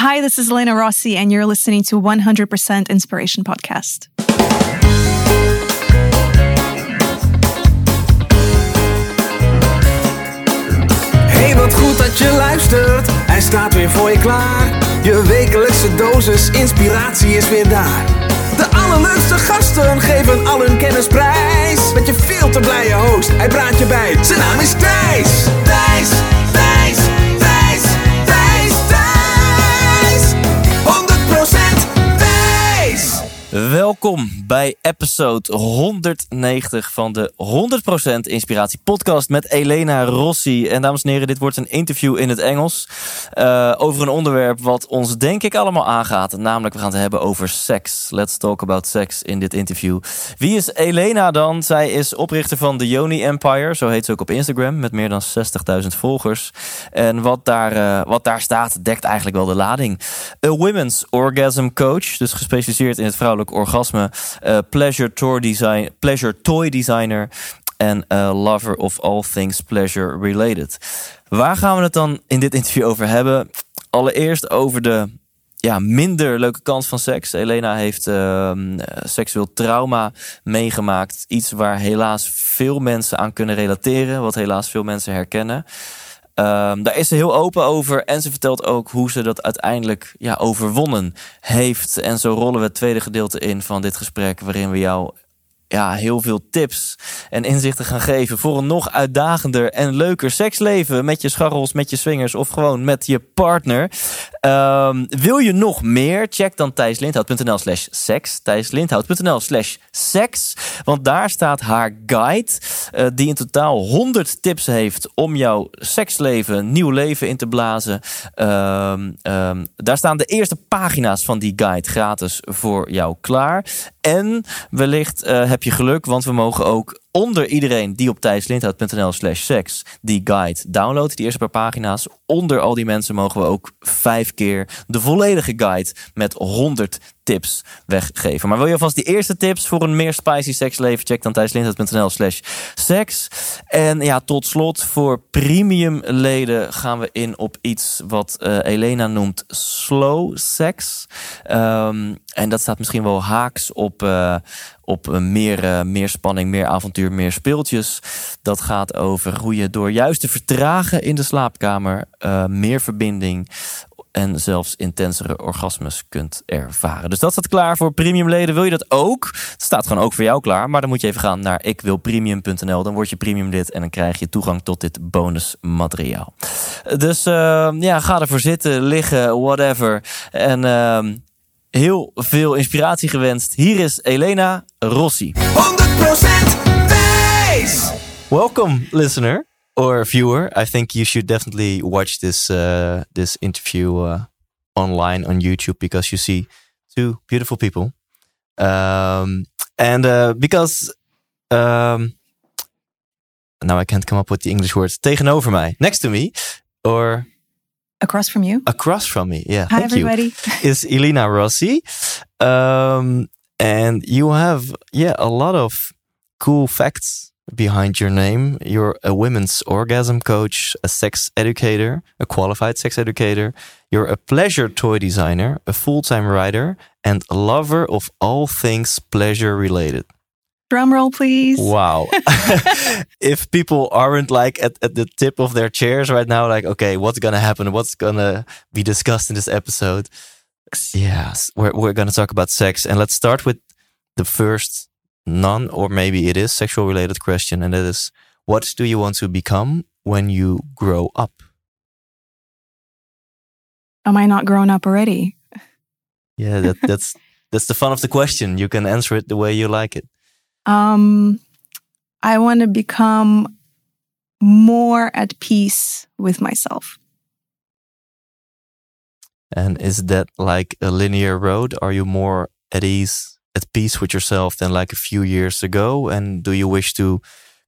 Hi, this is Elena Rossi, and you're listening to 100% Inspiration Podcast. Hey, wat goed dat je luistert. Hij staat weer voor je klaar. Je wekelijkse dosis inspiratie is weer daar. De allerleukste gasten geven al hun kennis prijs. Met je veel te blije host, hij praat je bij. Zijn naam is Thijs. Thijs, Welkom bij episode 190 van de 100% Inspiratie Podcast met Elena Rossi. En dames en heren, dit wordt een interview in het Engels uh, over een onderwerp wat ons denk ik allemaal aangaat. Namelijk, we gaan het hebben over seks. Let's talk about sex in dit interview. Wie is Elena dan? Zij is oprichter van de Yoni Empire, zo heet ze ook op Instagram, met meer dan 60.000 volgers. En wat daar, uh, wat daar staat, dekt eigenlijk wel de lading. A women's orgasm coach, dus gespecialiseerd in het vrouwelijk orgasme, uh, pleasure, toy design, pleasure toy designer en uh, lover of all things pleasure related. Waar gaan we het dan in dit interview over hebben? Allereerst over de ja, minder leuke kant van seks. Elena heeft uh, seksueel trauma meegemaakt. Iets waar helaas veel mensen aan kunnen relateren. Wat helaas veel mensen herkennen. Um, daar is ze heel open over. En ze vertelt ook hoe ze dat uiteindelijk ja, overwonnen heeft. En zo rollen we het tweede gedeelte in van dit gesprek. Waarin we jou ja, heel veel tips en inzichten gaan geven voor een nog uitdagender en leuker seksleven met je scharrels, met je swingers of gewoon met je partner. Um, wil je nog meer? Check dan thijslindhout.nl slash seks. thijslindhout.nl slash seks. Want daar staat haar guide uh, die in totaal 100 tips heeft om jouw seksleven nieuw leven in te blazen. Um, um, daar staan de eerste pagina's van die guide gratis voor jou klaar. En wellicht uh, heb je geluk, want we mogen ook onder iedereen die op thijslindhout.nl slash seks die guide downloadt, die eerste paar pagina's. Onder al die mensen mogen we ook vijf keer de volledige guide met 100 tips weggeven. Maar wil je alvast die eerste tips voor een meer spicy seksleven? Check dan thijslindhout.nl slash seks. En ja, tot slot voor premium leden gaan we in op iets wat uh, Elena noemt slow sex. Um, en dat staat misschien wel haaks op, uh, op meer, uh, meer spanning, meer avontuur, meer speeltjes. Dat gaat over hoe je door juist te vertragen in de slaapkamer meer verbinding en zelfs intensere orgasmes kunt ervaren. Dus dat staat klaar voor premiumleden. Wil je dat ook? Het staat gewoon ook voor jou klaar. Maar dan moet je even gaan naar ikwilpremium.nl. Dan word je premiumlid en dan krijg je toegang tot dit bonusmateriaal. Dus uh, ja, ga ervoor zitten, liggen, whatever. En uh, heel veel inspiratie gewenst. Hier is Elena Rossi. 100% Thijs! Welcome, listener or viewer. I think you should definitely watch this uh, this interview uh, online on YouTube because you see two beautiful people, um, and uh, because um, now I can't come up with the English words. Tegenover mij, next to me, or across from you. Across from me, yeah. Hi, thank everybody. You, is Elena Rossi, um, and you have yeah a lot of cool facts behind your name. You're a women's orgasm coach, a sex educator, a qualified sex educator. You're a pleasure toy designer, a full time writer, and a lover of all things pleasure related. Drum roll, please. Wow. if people aren't like at, at the tip of their chairs right now, like, okay, what's going to happen? What's going to be discussed in this episode? Yes, we're, we're going to talk about sex. And let's start with the first non or maybe it is sexual related question and that is what do you want to become when you grow up? Am i not grown up already? Yeah that, that's that's the fun of the question. You can answer it the way you like it. Um i want to become more at peace with myself. And is that like a linear road? Are you more at ease at peace with yourself than like a few years ago? And do you wish to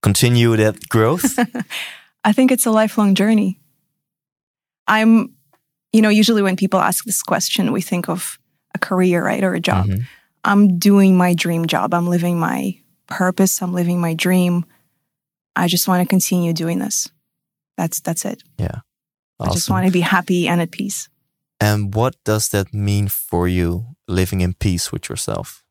continue that growth? I think it's a lifelong journey. I'm, you know, usually when people ask this question, we think of a career, right, or a job. Mm -hmm. I'm doing my dream job. I'm living my purpose. I'm living my dream. I just want to continue doing this. That's that's it. Yeah. Awesome. I just want to be happy and at peace. And what does that mean for you, living in peace with yourself?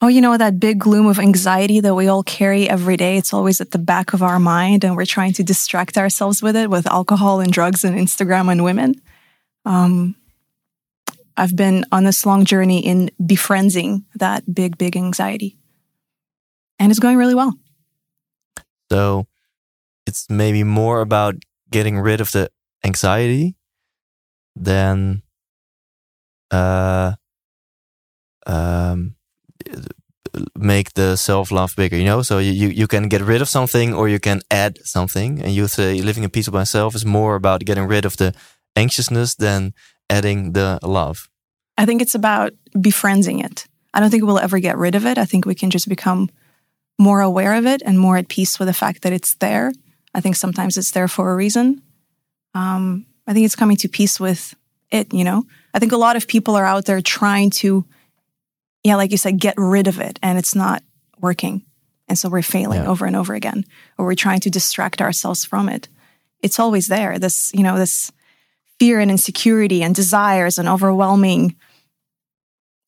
Oh, you know, that big gloom of anxiety that we all carry every day, it's always at the back of our mind, and we're trying to distract ourselves with it with alcohol and drugs and Instagram and women. Um, I've been on this long journey in befriending that big, big anxiety. And it's going really well. So it's maybe more about getting rid of the anxiety than uh, um, make the self love bigger. You know, so you you can get rid of something or you can add something. And you say living in peace with myself is more about getting rid of the anxiousness than adding the love. I think it's about befriending it. I don't think we'll ever get rid of it. I think we can just become more aware of it and more at peace with the fact that it's there. I think sometimes it's there for a reason. Um, I think it's coming to peace with it, you know? I think a lot of people are out there trying to, yeah, like you said, get rid of it and it's not working. And so we're failing yeah. over and over again, or we're trying to distract ourselves from it. It's always there. This, you know, this fear and insecurity and desires and overwhelming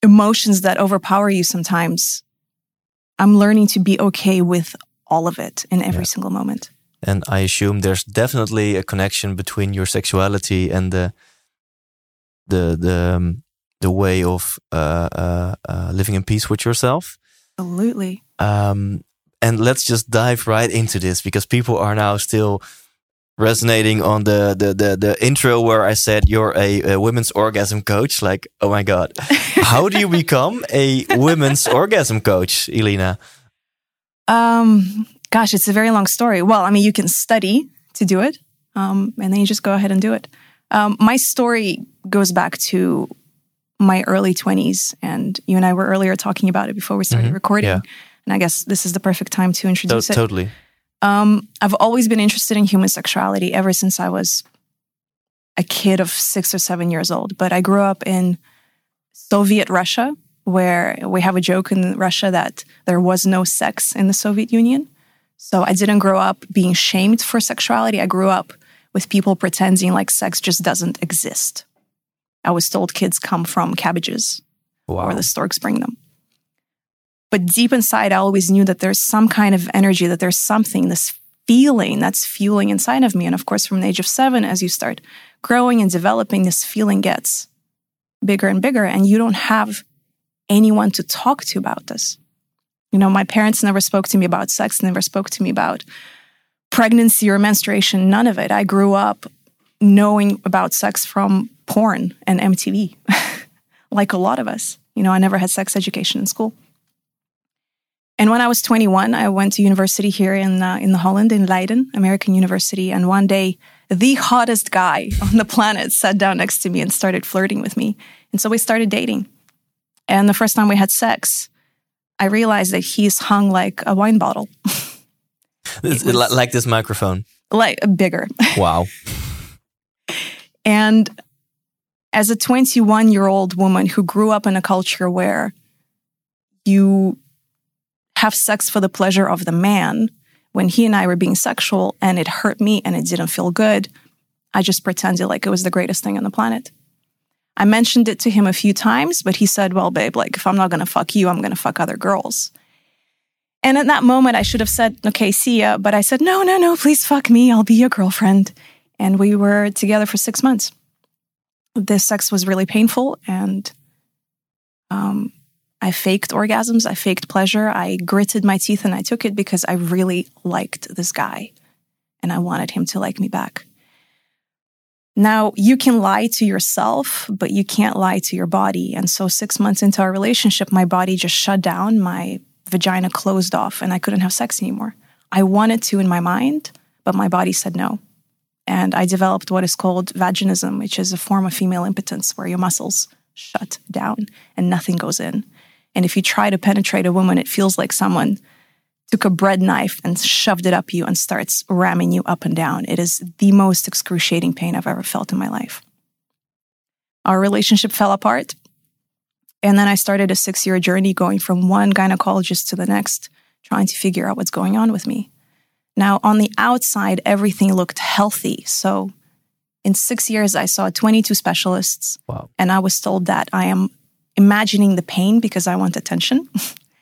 emotions that overpower you sometimes. I'm learning to be okay with all of it in every yeah. single moment. And I assume there's definitely a connection between your sexuality and the the the um, the way of uh, uh, uh, living in peace with yourself. Absolutely. Um, and let's just dive right into this because people are now still resonating on the the the, the intro where I said you're a, a women's orgasm coach. Like, oh my god, how do you become a women's orgasm coach, Elena? Um, gosh, it's a very long story. Well, I mean, you can study to do it, um, and then you just go ahead and do it. Um, my story goes back to my early 20s, and you and I were earlier talking about it before we started mm-hmm. recording. Yeah. And I guess this is the perfect time to introduce to- it. Totally. Um, I've always been interested in human sexuality ever since I was a kid of six or seven years old. But I grew up in Soviet Russia, where we have a joke in Russia that there was no sex in the Soviet Union. So I didn't grow up being shamed for sexuality. I grew up with people pretending like sex just doesn't exist. I was told kids come from cabbages wow. or the storks bring them. But deep inside, I always knew that there's some kind of energy, that there's something, this feeling that's fueling inside of me. And of course, from the age of seven, as you start growing and developing, this feeling gets bigger and bigger. And you don't have anyone to talk to about this. You know, my parents never spoke to me about sex, never spoke to me about pregnancy or menstruation, none of it. I grew up knowing about sex from porn and MTV, like a lot of us. You know, I never had sex education in school. And when I was 21, I went to university here in uh, in the Holland in Leiden, American University. And one day, the hottest guy on the planet sat down next to me and started flirting with me. And so we started dating. And the first time we had sex, I realized that he's hung like a wine bottle. like this microphone. Like bigger. Wow. and as a 21 year old woman who grew up in a culture where you have sex for the pleasure of the man when he and I were being sexual and it hurt me and it didn't feel good. I just pretended like it was the greatest thing on the planet. I mentioned it to him a few times, but he said, Well, babe, like if I'm not gonna fuck you, I'm gonna fuck other girls. And at that moment, I should have said, Okay, see ya. But I said, No, no, no, please fuck me. I'll be your girlfriend. And we were together for six months. This sex was really painful and um, I faked orgasms, I faked pleasure, I gritted my teeth and I took it because I really liked this guy and I wanted him to like me back. Now, you can lie to yourself, but you can't lie to your body. And so, six months into our relationship, my body just shut down, my vagina closed off, and I couldn't have sex anymore. I wanted to in my mind, but my body said no. And I developed what is called vaginism, which is a form of female impotence where your muscles shut down and nothing goes in. And if you try to penetrate a woman, it feels like someone took a bread knife and shoved it up you and starts ramming you up and down. It is the most excruciating pain I've ever felt in my life. Our relationship fell apart. And then I started a six year journey going from one gynecologist to the next, trying to figure out what's going on with me. Now, on the outside, everything looked healthy. So In six years, I saw 22 specialists. Wow. And I was told that I am imagining the pain because I want attention.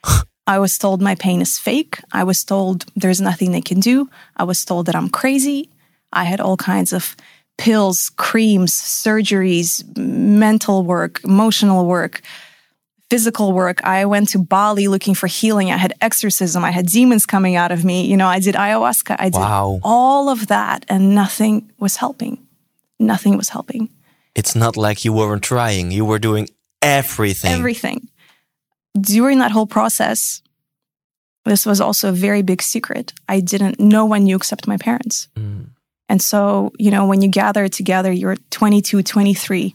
I was told my pain is fake. I was told there's nothing they can do. I was told that I'm crazy. I had all kinds of pills, creams, surgeries, mental work, emotional work, physical work. I went to Bali looking for healing. I had exorcism. I had demons coming out of me. You know, I did ayahuasca. I did Wow. all of that, and nothing was helping. Nothing was helping. It's not like you weren't trying. You were doing everything. Everything. During that whole process, this was also a very big secret. I didn't, no one knew except my parents. Mm. And so, you know, when you gather together, you're 22, 23,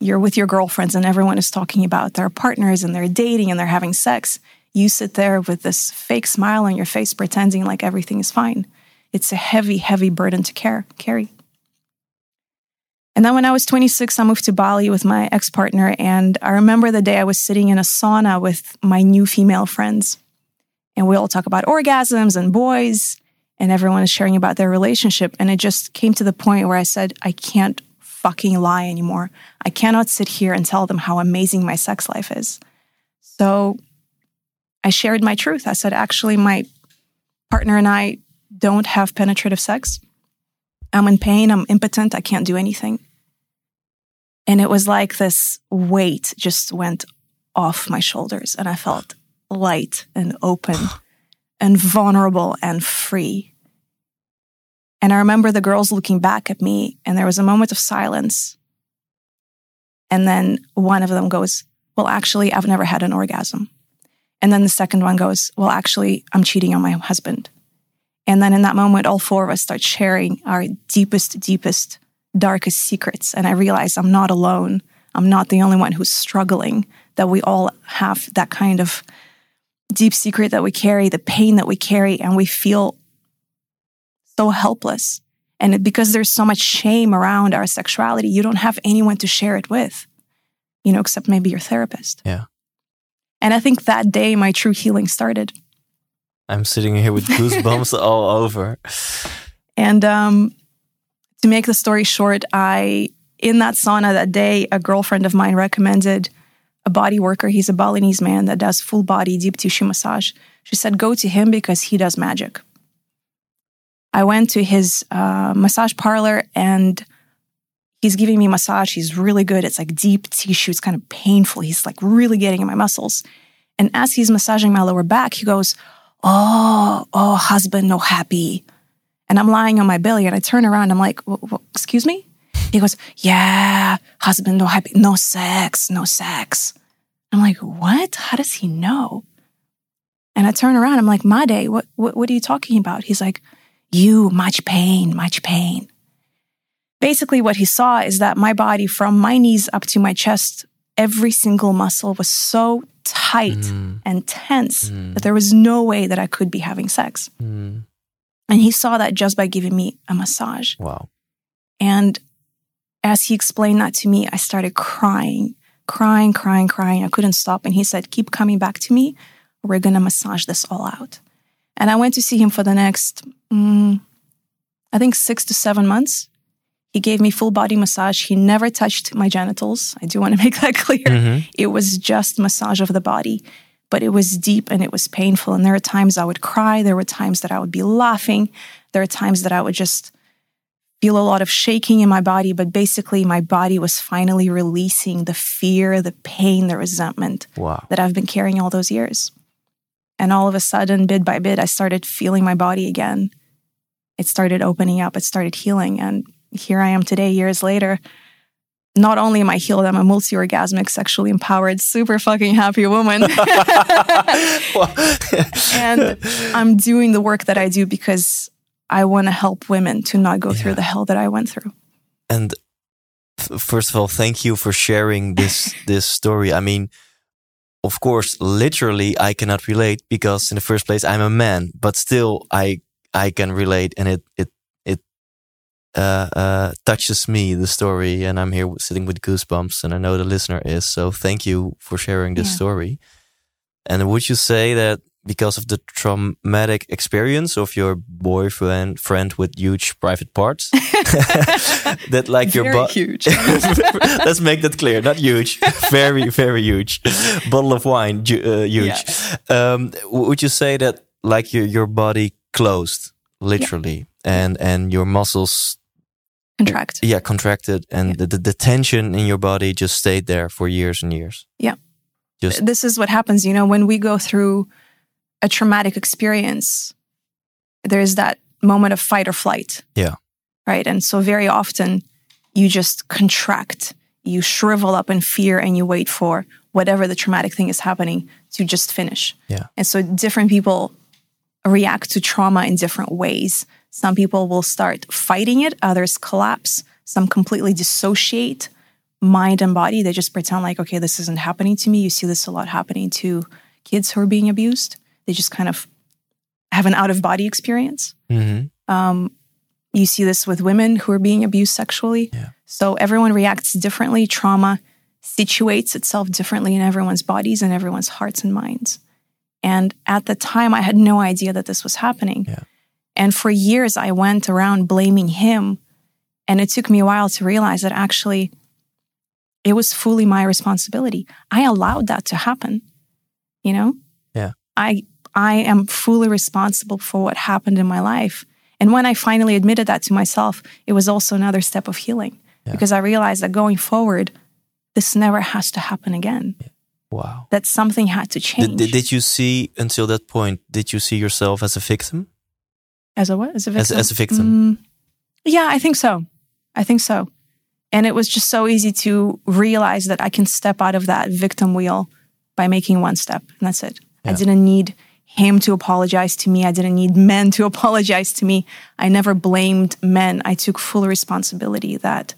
you're with your girlfriends, and everyone is talking about their partners and they're dating and they're having sex. You sit there with this fake smile on your face, pretending like everything is fine. It's a heavy, heavy burden to care, carry. And then when I was 26, I moved to Bali with my ex partner. And I remember the day I was sitting in a sauna with my new female friends. And we all talk about orgasms and boys and everyone is sharing about their relationship. And it just came to the point where I said, I can't fucking lie anymore. I cannot sit here and tell them how amazing my sex life is. So I shared my truth. I said, actually, my partner and I don't have penetrative sex. I'm in pain. I'm impotent. I can't do anything. And it was like this weight just went off my shoulders, and I felt light and open and vulnerable and free. And I remember the girls looking back at me, and there was a moment of silence. And then one of them goes, Well, actually, I've never had an orgasm. And then the second one goes, Well, actually, I'm cheating on my husband. And then in that moment, all four of us start sharing our deepest, deepest, darkest secrets. And I realize I'm not alone. I'm not the only one who's struggling, that we all have that kind of deep secret that we carry, the pain that we carry, and we feel so helpless. And because there's so much shame around our sexuality, you don't have anyone to share it with, you know, except maybe your therapist. Yeah. And I think that day my true healing started. I'm sitting here with goosebumps all over. And um, to make the story short, I, in that sauna that day, a girlfriend of mine recommended a body worker. He's a Balinese man that does full body deep tissue massage. She said, go to him because he does magic. I went to his uh, massage parlor and he's giving me massage. He's really good. It's like deep tissue. It's kind of painful. He's like really getting in my muscles. And as he's massaging my lower back, he goes, Oh, oh, husband, no happy. And I'm lying on my belly and I turn around. I'm like, "Wh- wh- Excuse me? He goes, Yeah, husband, no happy, no sex, no sex. I'm like, What? How does he know? And I turn around. I'm like, Made, what, what, what are you talking about? He's like, You, much pain, much pain. Basically, what he saw is that my body, from my knees up to my chest, every single muscle was so tight Mm, and tense Mm. that there was no way that I could be having sex. mm. And he saw that just by giving me a massage. Wow. And as he explained that to me, I started crying, crying, crying, crying. I couldn't stop. And he said, Keep coming back to me. We're going to massage this all out. And I went to see him for the next, mm, I think, six to seven months. He gave me full body massage. He never touched my genitals. I do want to make that clear. Mhm. It was just massage of the body, but it was deep and it was painful. And there were times I would cry. There were times that I would be laughing. There were times that I would just feel a lot of shaking in my body. But basically, my body was finally releasing the fear, the pain, the resentment Wow. that I've been carrying all those years. And all of a sudden, bit by bit, I started feeling my body again. It started opening up, it started healing. And here I am today, years later. Not only am I healed, I'm a multi orgasmic, sexually empowered, super fucking happy woman. and I'm doing the work that I do because I want to help women to not go through the hell that I went through. And f- first of all, thank you for sharing this this story. I mean, of course, literally, I cannot relate because in the first place, I'm a man, but still, I I can relate, and it it it uh, uh, touches me the story, and I'm here sitting with goosebumps, and I know the listener is. So thank you for sharing this Yeah. story. And would you say that because of the traumatic experience of your boyfriend friend with huge private parts. That like Very your body huge. let's make that clear. Not huge. Very very huge. Bottle of wine uh, huge. Um, would you say that like your your body closed literally and and your muscles Contract. yeah contracted and the, the, the tension in your body just stayed there for years and years? Yeah. just This is what happens, you know, when we go through a traumatic experience, there's that moment of fight or flight. Yeah. Right. And so very often you just contract, you shrivel up in fear and you wait for whatever the traumatic thing is happening to just finish. Yeah. And so different people react to trauma in different ways. Some people will start fighting it, others collapse, some completely dissociate mind and body. They just pretend like, okay, this isn't happening to me. You see this a lot happening to kids who are being abused. They just kind of have an out of body experience. Mhm. Um, you see this with women who are being abused sexually. Yeah. So everyone reacts differently. Trauma situates itself differently in everyone's bodies and everyone's hearts and minds. And at the time, I had no idea that this was happening. Yeah. And for years, I went around blaming him. And it took me a while to realize that actually it was fully my responsibility. I allowed that to happen. You know? Yeah. I I am fully responsible for what happened in my life. And when I finally admitted that to myself, it was also another step of healing Yeah. because I realized that going forward, this never has to happen again. wow That something had to change. did, did, you see until that point did you see yourself as a victim as a what? As a victim? as a victim. Mm, yeah, I think so. I think so. And it was just so easy to realize that I can step out of that victim wheel by making one step, and that's it. I didn't need him to apologize to me. I didn't need men to apologize to me. I never blamed men. I took full responsibility that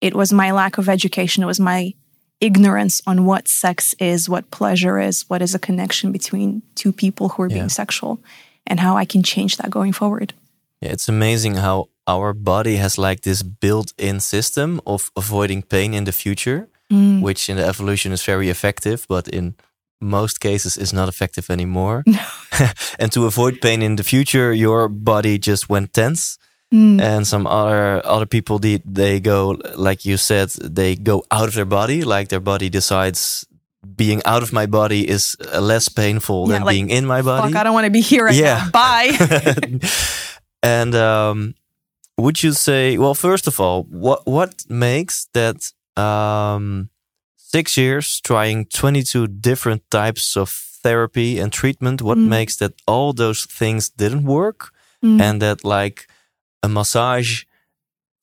it was my lack of education, it was my ignorance on what sex is, what pleasure is, what is a connection between two people who are Yeah. being sexual, and how I can change that going forward. Yeah, it's amazing how our body has like this built-in system of avoiding pain in the future, Mm. which in the evolution is very effective, but in most cases is not effective anymore. and to avoid pain in the future, your body just went tense. Mm. And some other other people they they go like you said they go out of their body like their body decides being out of my body is less painful Yeah, than like, being in my body. Fuck, I don't want to be here right Yeah. now. Bye. and um, would you say, well, first of all, what what makes that um, six years trying twenty two different types of therapy and treatment? What Mm. makes that all those things didn't work, Mm. and that like a massage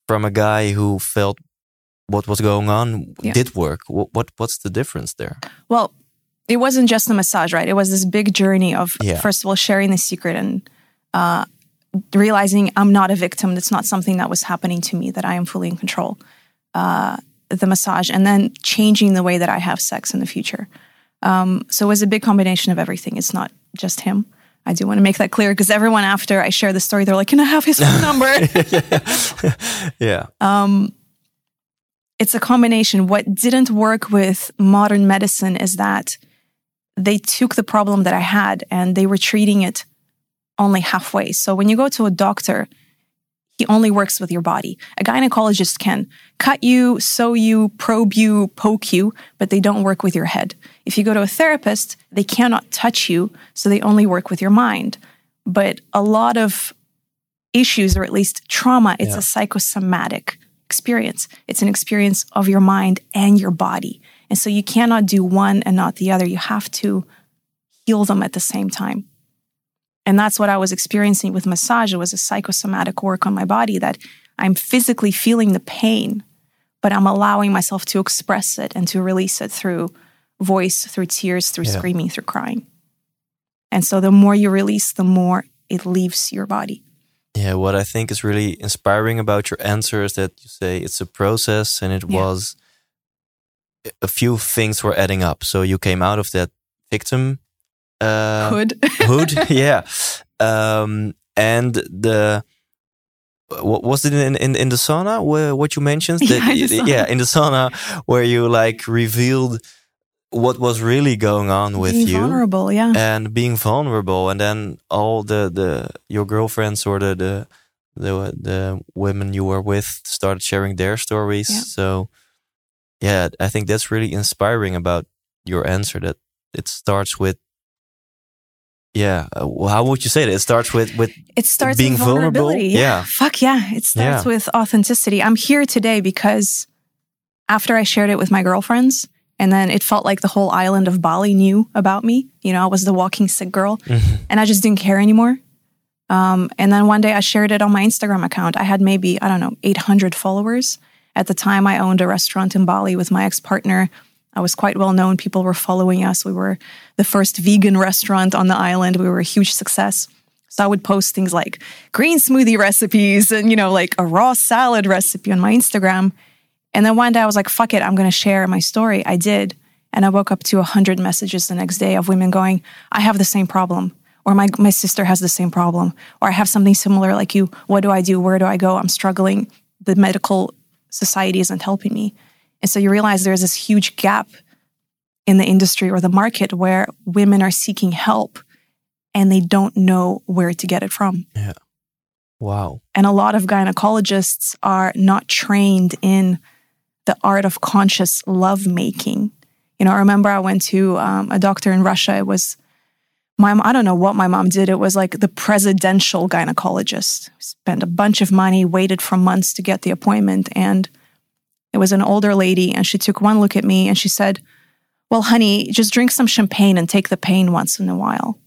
from a guy who felt what was going on Yeah. did work? What, what what's the difference there? Well, it wasn't just a massage, right? It was this big journey of, Yeah. first of all, sharing the secret and uh, realizing I'm not a victim. That's not something that was happening to me, that I am fully in control. Uh, the massage, and then changing the way that I have sex in the future. Um, so it was a big combination of everything. It's not just him. I do want to make that clear because everyone after I share the story, they're like, "Can I have his phone number?" yeah, Um, it's a combination. What didn't work with modern medicine is that they took the problem that I had and they were treating it only halfway. So when you go to a doctor, he only works with your body. A gynecologist can cut you, sew you, probe you, poke you, but they don't work with your head. If you go to a therapist, they cannot touch you, so they only work with your mind. But a lot of issues, or at least trauma, it's Yeah. a psychosomatic experience. It's an experience of your mind and your body. And so you cannot do one and not the other. You have to heal them at the same time. And that's what I was experiencing with massage. It was a psychosomatic work on my body that I'm physically feeling the pain, but I'm allowing myself to express it and to release it through voice, through tears, through Yeah. screaming, through crying. And so the more you release, the more it leaves your body. Yeah, what I think is really inspiring about your answer is that you say it's a process and it Yeah. was a few things were adding up. So you came out of that victim uh, Hood. hood, yeah, um, and the what was it in in, in the sauna where what you mentioned? Yeah, That- in the sauna. yeah, in the sauna where you like revealed what was really going on with being you vulnerable, yeah. and being vulnerable and then all the the your girlfriends or the the the, the women you were with started sharing their stories Yeah. so yeah i think that's really inspiring about your answer that it starts with yeah uh, well, how would you say that it starts with with it starts being vulnerable? vulnerability. Yeah. Fuck yeah. It starts Yeah. with authenticity. I'm here today because after I shared it with my girlfriends, and then it felt like the whole island of Bali knew about me. You know, I was the walking sick girl, and I just didn't care anymore. Um, and then one day I shared it on my Instagram account. I had maybe, I don't know, 800 followers. At the time, I owned a restaurant in Bali with my ex partner. I was quite well known. People were following us. We were the first vegan restaurant on the island. We were a huge success. So I would post things like green smoothie recipes and, you know, like a raw salad recipe on my Instagram. And then one day I was like, fuck it, I'm going to share my story. I did. And I woke up to 100 messages the next day of women going, I have the same problem. Or my, my sister has the same problem. Or I have something similar like you. What do I do? Where do I go? I'm struggling. The medical society isn't helping me. And so you realize there's this huge gap in the industry or the market where women are seeking help and they don't know where to get it from. Yeah. Wow And a lot of gynecologists are not trained in the art of conscious love making. You know, I remember I went to um, a doctor in Russia. It was my, I don't know what my mom did. It was like the presidential gynecologist. Spent a bunch of money, waited for months to get the appointment. And it was an older lady. And she took one look at me and she said, Well, honey, just drink some champagne and take the pain once in a while.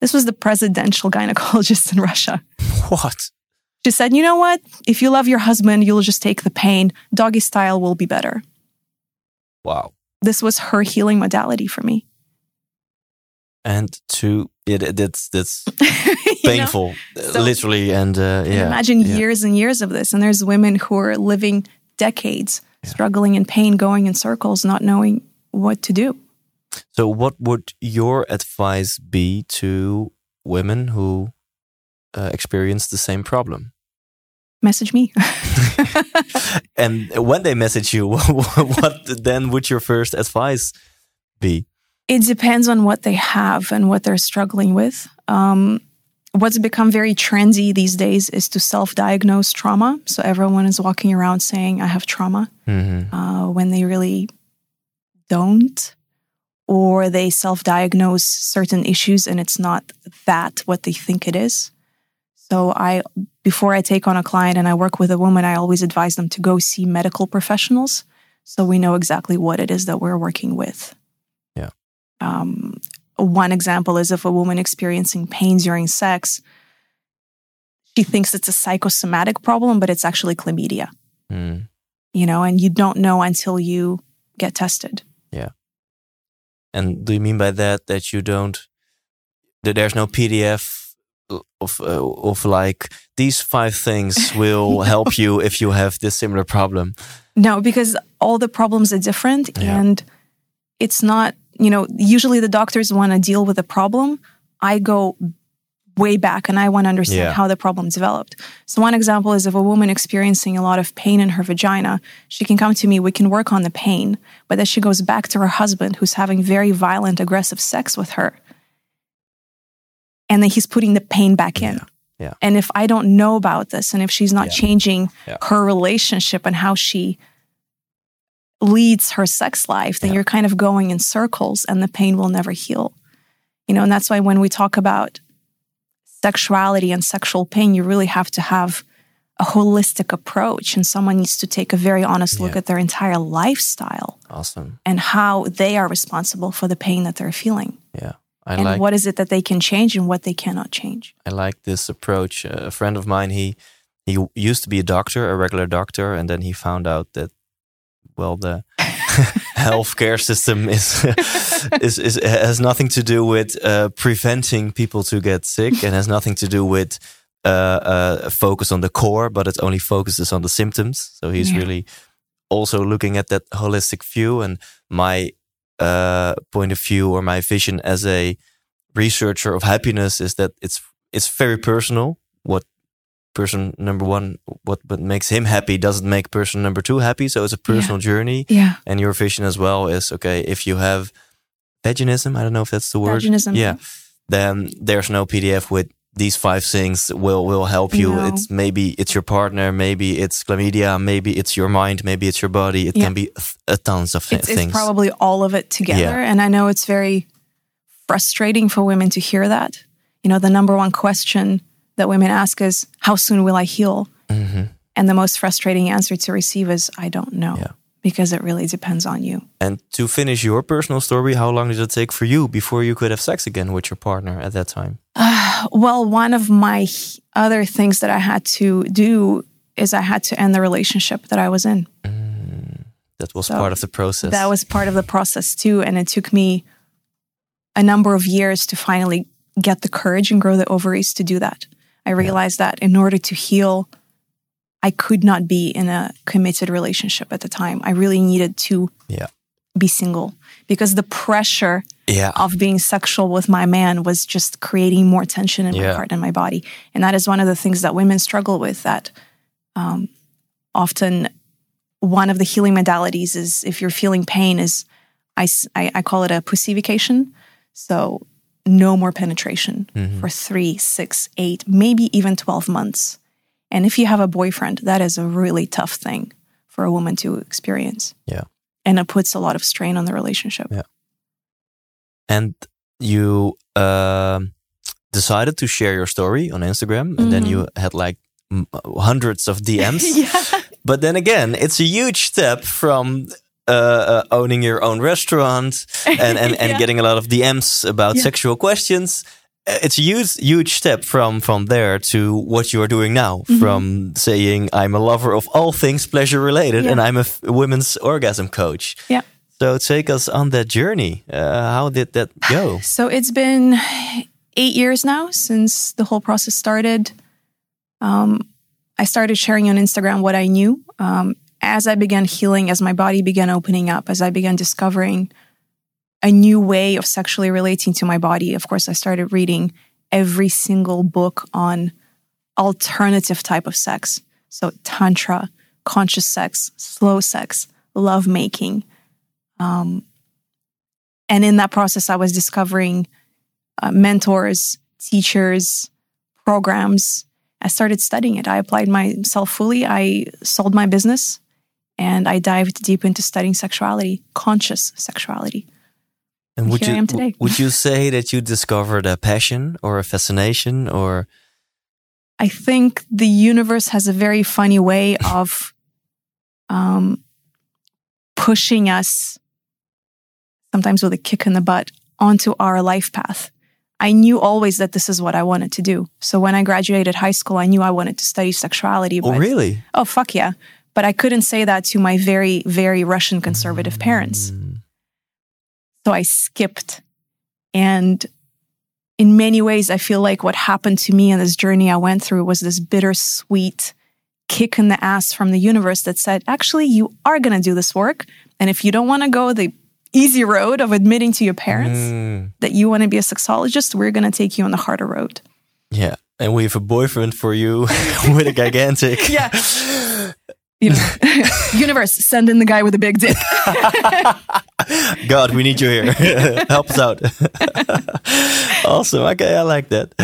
This was the presidential gynecologist in Russia. what She said, You know what? If you love your husband, you'll just take the pain. Doggy style will be better. wow This was her healing modality for me. and to it it's that's painful So- literally and uh, yeah Imagine yeah. years and years of this. And there's women who are living decades struggling in pain, going in circles, not knowing what to do. So, what would your advice be to women who uh, experience the same problem? Message me. And when they message you, what then would your first advice be? it depends on what they have and what they're struggling with. Um, what's become very trendy these days is to self diagnose trauma. So everyone is walking around saying, I have trauma, Mm-hmm. uh, when they really don't. Or they self diagnose certain issues and it's not that what they think it is. So I, before I take on a client and I work with a woman, I always advise them to go see medical professionals so we know exactly what it is that we're working with. Yeah. Um, one example is if a woman experiencing pain during sex, she thinks it's a psychosomatic problem, but it's actually chlamydia, Mm. you know, and you don't know until you get tested. Yeah. And do you mean by that that you don't? That there's no PDF of uh, of like these five things will help you if you have this similar problem. No, because all the problems are different Yeah. and it's not, you know, usually the doctors want to deal with a problem. I go way back and I want to understand Yeah. how the problem developed. So one example is if a woman experiencing a lot of pain in her vagina, she can come to me, we can work on the pain, but then she goes back to her husband who's having very violent aggressive sex with her. And then he's putting the pain back in. Yeah. Yeah. And if I don't know about this and if she's not changing her relationship and how she leads her sex life, then Yeah. you're kind of going in circles and the pain will never heal. You know, and that's why when we talk about sexuality and sexual pain, you really have to have a holistic approach and someone needs to take a very honest look Yeah. at their entire lifestyle Awesome. and how they are responsible for the pain that they're feeling Yeah, I and like what is it that they can change and what they cannot change. I like this approach. A friend of mine, he he used to be a doctor, a regular doctor, and then he found out that well, the healthcare system is, is is has nothing to do with uh, preventing people to get sick, and has nothing to do with uh, uh, focus on the core, but it only focuses on the symptoms. So he's Yeah. really also looking at that holistic view. And my uh, point of view or my vision as a researcher of happiness is that it's it's very personal what person number one, what what makes him happy doesn't make person number two happy. So it's a personal journey. Yeah. And your vision as well is okay. If you have veganism, I don't know if that's the word. Veganism, Yeah. yeah. Then there's no PDF with these five things will will help you. No. It's maybe it's your partner, maybe it's chlamydia, maybe it's your mind, maybe it's your body. It Yeah. can be a, tons of It's, it's things. probably all of it together. Yeah. And I know it's very frustrating for women to hear that. You know, the number one question that women ask is, How soon will I heal? Mhm. And the most frustrating answer to receive is, I don't know. Yeah. Because it really depends on you. And to finish your personal story, how long did it take for you before you could have sex again with your partner at that time? Well, one of my other things that I had to do is I had to end the relationship that I was in. That was So part of the process. That was part of the process too. And it took me a number of years to finally get the courage and grow the ovaries to do that. I realized that in order to heal, I could not be in a committed relationship at the time. I really needed to yeah. be single because the pressure Yeah. of being sexual with my man was just creating more tension in my heart and my body. And that is one of the things that women struggle with that um, often one of the healing modalities is if you're feeling pain is I I call it a pussification. So no more penetration for three, six, eight, maybe even 12 months. And if you have a boyfriend, that is a really tough thing for a woman to experience. Yeah. And it puts a lot of strain on the relationship. Yeah. And you um, decided to share your story on Instagram, and then you had like m- hundreds of DMs. Mm-hmm. yeah. But then again, it's a huge step from uh, uh, owning your own restaurant and, and, and Yeah. getting a lot of DMs about Yeah. sexual questions. Uh, It's a huge, huge step from from there to what you are doing now. Mm-hmm. From saying I'm a lover of all things pleasure related, Yeah. and I'm a f- women's orgasm coach. Yeah. So take us on that journey. Uh, how did that go? So it's been eight years now since the whole process started. Um, I started sharing on Instagram what I knew. Um, as I began healing, as my body began opening up, as I began discovering a new way of sexually relating to my body, of course, I started reading every single book on alternative type of sex. So tantra, conscious sex, slow sex, love making. Um, and in that process, I was discovering uh, mentors, teachers, programs. I started studying it. I applied myself fully. I sold my business and I dived deep into studying sexuality, conscious sexuality. And would Here I you am today. would you say that you discovered a passion or a fascination or I think the universe has a very funny way of um, pushing us, sometimes with a kick in the butt, onto our life path. I knew always that this is what I wanted to do. So when I graduated high school, I knew I wanted to study sexuality. Oh really? Oh, fuck yeah. But I couldn't say that to my very, very Russian conservative parents. So I skipped. And in many ways, I feel like what happened to me in this journey I went through was this bittersweet kick in the ass from the universe that said, actually, you are going to do this work. And if you don't want to go the easy road of admitting to your parents Mm, that you want to be a sexologist, we're going to take you on the harder road. yeah. And we have a boyfriend for you with a gigantic Yeah. You know, universe, send in the guy with a big dick. God, we need you here. Help us out. awesome. Okay, I like that.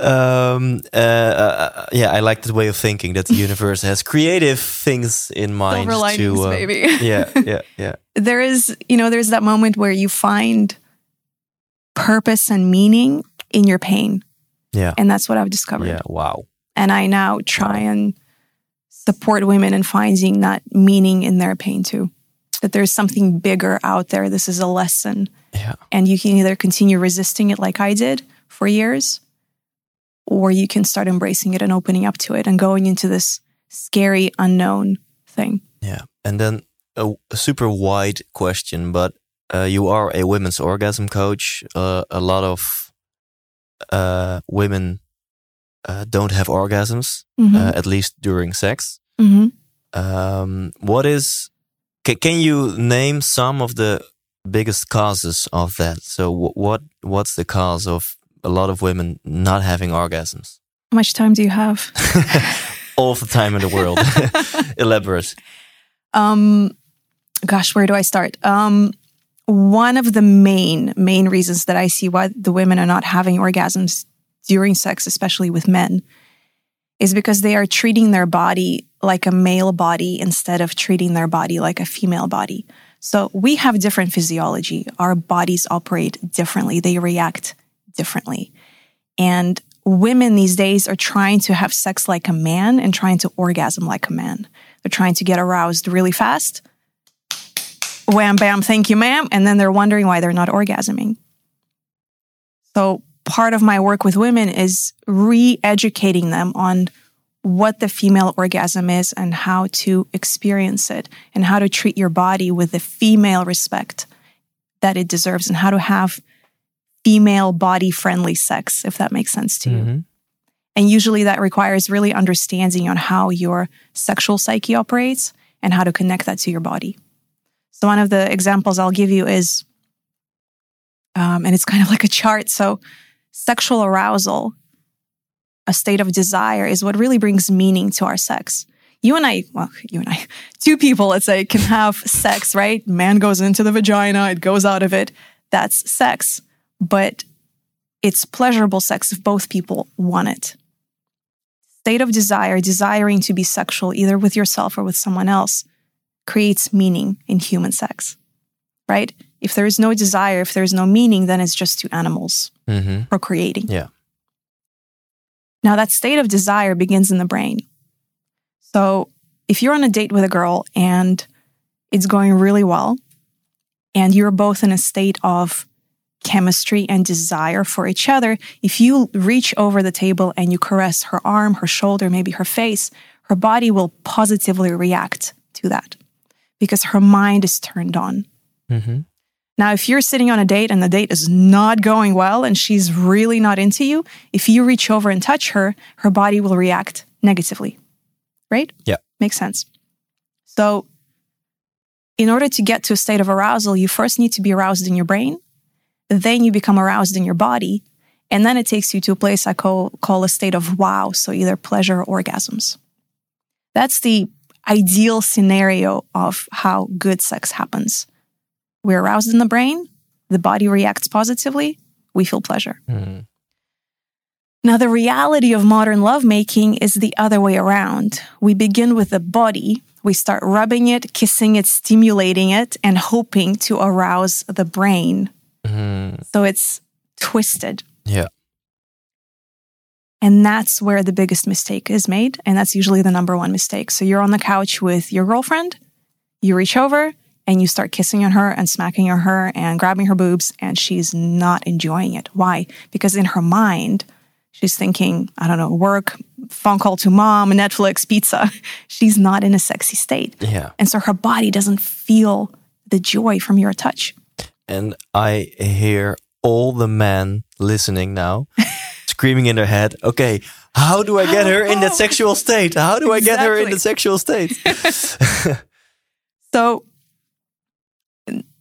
Um, uh, uh, yeah, I like that way of thinking that the universe has creative things in mind. Silver linings, to, uh, baby. yeah, yeah, yeah. there is, you know, there's that moment where you find purpose and meaning in your pain. Yeah. And that's what I've discovered. Yeah. Wow. And I now try and support women in finding that meaning in their pain too. That there's something bigger out there. This is a lesson. Yeah. And you can either continue resisting it like I did for years, or you can start embracing it and opening up to it and going into this scary unknown thing. Yeah. And then a, a super wide question, but uh, you are a women's orgasm coach. Uh, a lot of uh, women uh, don't have orgasms, Mhm. uh, at least during sex. Mhm. Um, what is? Can, can you name some of the biggest causes of that? So, wh- what what's the cause of a lot of women not having orgasms? How much time do you have? All the time in the world. Elaborate. Um, gosh, where do I start? Um, one of the main main reasons that I see why the women are not having orgasms during sex, especially with men, is because they are treating their body like a male body instead of treating their body like a female body. So we have different physiology. Our bodies operate differently. They react differently. And women these days are trying to have sex like a man and trying to orgasm like a man. They're trying to get aroused really fast. Wham, bam, thank you, ma'am. And then they're wondering why they're not orgasming. So part of my work with women is re educating them on what the female orgasm is and how to experience it and how to treat your body with the female respect that it deserves and how to have female body friendly sex, if that makes sense to Mm-hmm. you. And usually that requires really understanding on how your sexual psyche operates and how to connect that to your body. So, one of the examples I'll give you is, um, and it's kind of like a chart. So, sexual arousal, a state of desire, is what really brings meaning to our sex. You and I, well, you and I, two people, let's say, can have sex, right? Man goes into the vagina, it goes out of it. That's sex. But it's pleasurable sex if both people want it. State of desire, desiring to be sexual either with yourself or with someone else, creates meaning in human sex, right? If there is no desire, if there is no meaning, then it's just two animals Mm-hmm. procreating. Yeah. Now, that state of desire begins in the brain. So, if you're on a date with a girl and it's going really well, and you're both in a state of chemistry and desire for each other, if you reach over the table and you caress her arm, her shoulder, maybe her face, her body will positively react to that because her mind is turned on. Mm-hmm. Now, if you're sitting on a date and the date is not going well and she's really not into you, if you reach over and touch her, her body will react negatively. Right? Yeah. Makes sense. So, in order to get to a state of arousal, you first need to be aroused in your brain, then you become aroused in your body, and then it takes you to a place I call, call a state of wow, so either pleasure or orgasms. That's the ideal scenario of how good sex happens. We're aroused in the brain, the body reacts positively, we feel pleasure. Mm-hmm. Now, the reality of modern lovemaking is the other way around. We begin with the body, we start rubbing it, kissing it, stimulating it, and hoping to arouse the brain. Mm-hmm. So it's twisted. Yeah. And that's where the biggest mistake is made. And that's usually the number one mistake. So you're on the couch with your girlfriend, you reach over and you start kissing on her and smacking on her and grabbing her boobs, and she's not enjoying it. Why? Because in her mind, she's thinking, I don't know, work, phone call to mom, Netflix, pizza. She's not in a sexy state. Yeah. And so her body doesn't feel the joy from your touch. And I hear all the men listening now screaming in their head, okay, how do I get her in that sexual state? How do I get her in the sexual state? So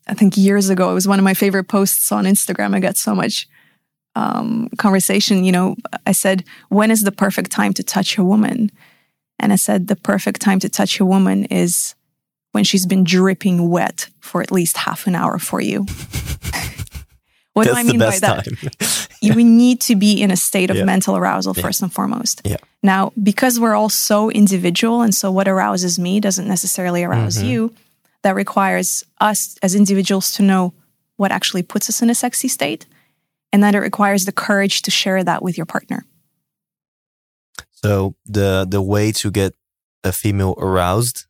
I think years ago, it was one of my favorite posts on Instagram. I got so much um, conversation. You know, I said, when is the perfect time to touch a woman? And I said, the perfect time to touch a woman is when she's been dripping wet for at least half an hour for you. what That's do I mean by that? you- we need to be in a state of Yeah. mental arousal Yeah. first and foremost. Yeah. Now, because we're all so individual, and so what arouses me doesn't necessarily arouse Mhm. you, that requires us as individuals to know what actually puts us in a sexy state. And that it requires the courage to share that with your partner. So the the way to get a female aroused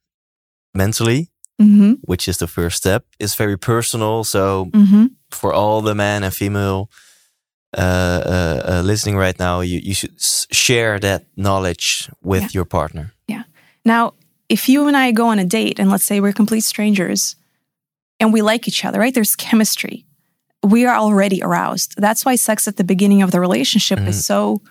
mentally, Mm-hmm. which is the first step, is very personal. So Mm-hmm. for all the men and female uh, uh, uh, listening right now, you you should s- share that knowledge with Yeah. your partner. Yeah. Now, if you and I go on a date and let's say we're complete strangers and we like each other, right? There's chemistry. We are already aroused. That's why sex at the beginning of the relationship Mhm. is so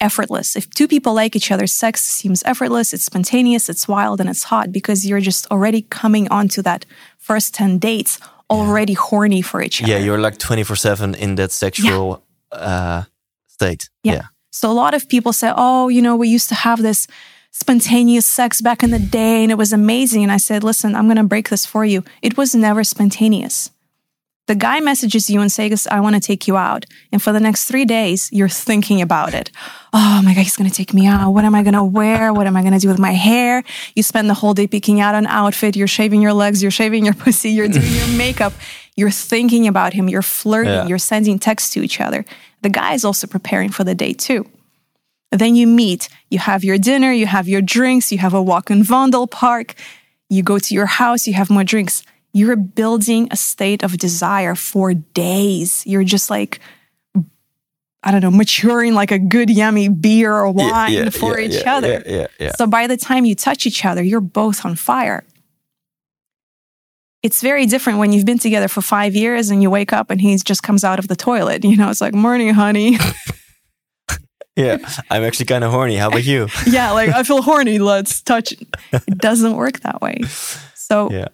effortless. If two people like each other, sex seems effortless, it's spontaneous, it's wild, and it's hot because you're just already coming onto that first 10 dates already horny for each other. Yeah, you're like twenty four seven in that sexual uh, state. Yeah. yeah. So a lot of people say, oh, you know, we used to have this spontaneous sex back in the day and it was amazing. And I said, listen, I'm going to break this for you. It was never spontaneous. The guy messages you and says, I want to take you out. And for the next three days, you're thinking about it. Oh my God, he's going to take me out. What am I going to wear? What am I going to do with my hair? You spend the whole day picking out an outfit. You're shaving your legs. You're shaving your pussy. You're doing your makeup. You're thinking about him. You're flirting. Yeah. You're sending texts to each other. The guy is also preparing for the day too. Then you meet, you have your dinner, you have your drinks, you have a walk in Vondel Park. you go to your house, you have more drinks you're building a state of desire for days. You're just like, I don't know, maturing like a good, yummy beer or wine yeah, yeah, for yeah, each other. So by the time you touch each other, you're both on fire. It's very different when you've been together for five years and you wake up and he just comes out of the toilet. You know, it's like, morning, honey. yeah, I'm actually kind of horny. How about you? yeah, like I feel horny. Let's touch. It doesn't work that way. So yeah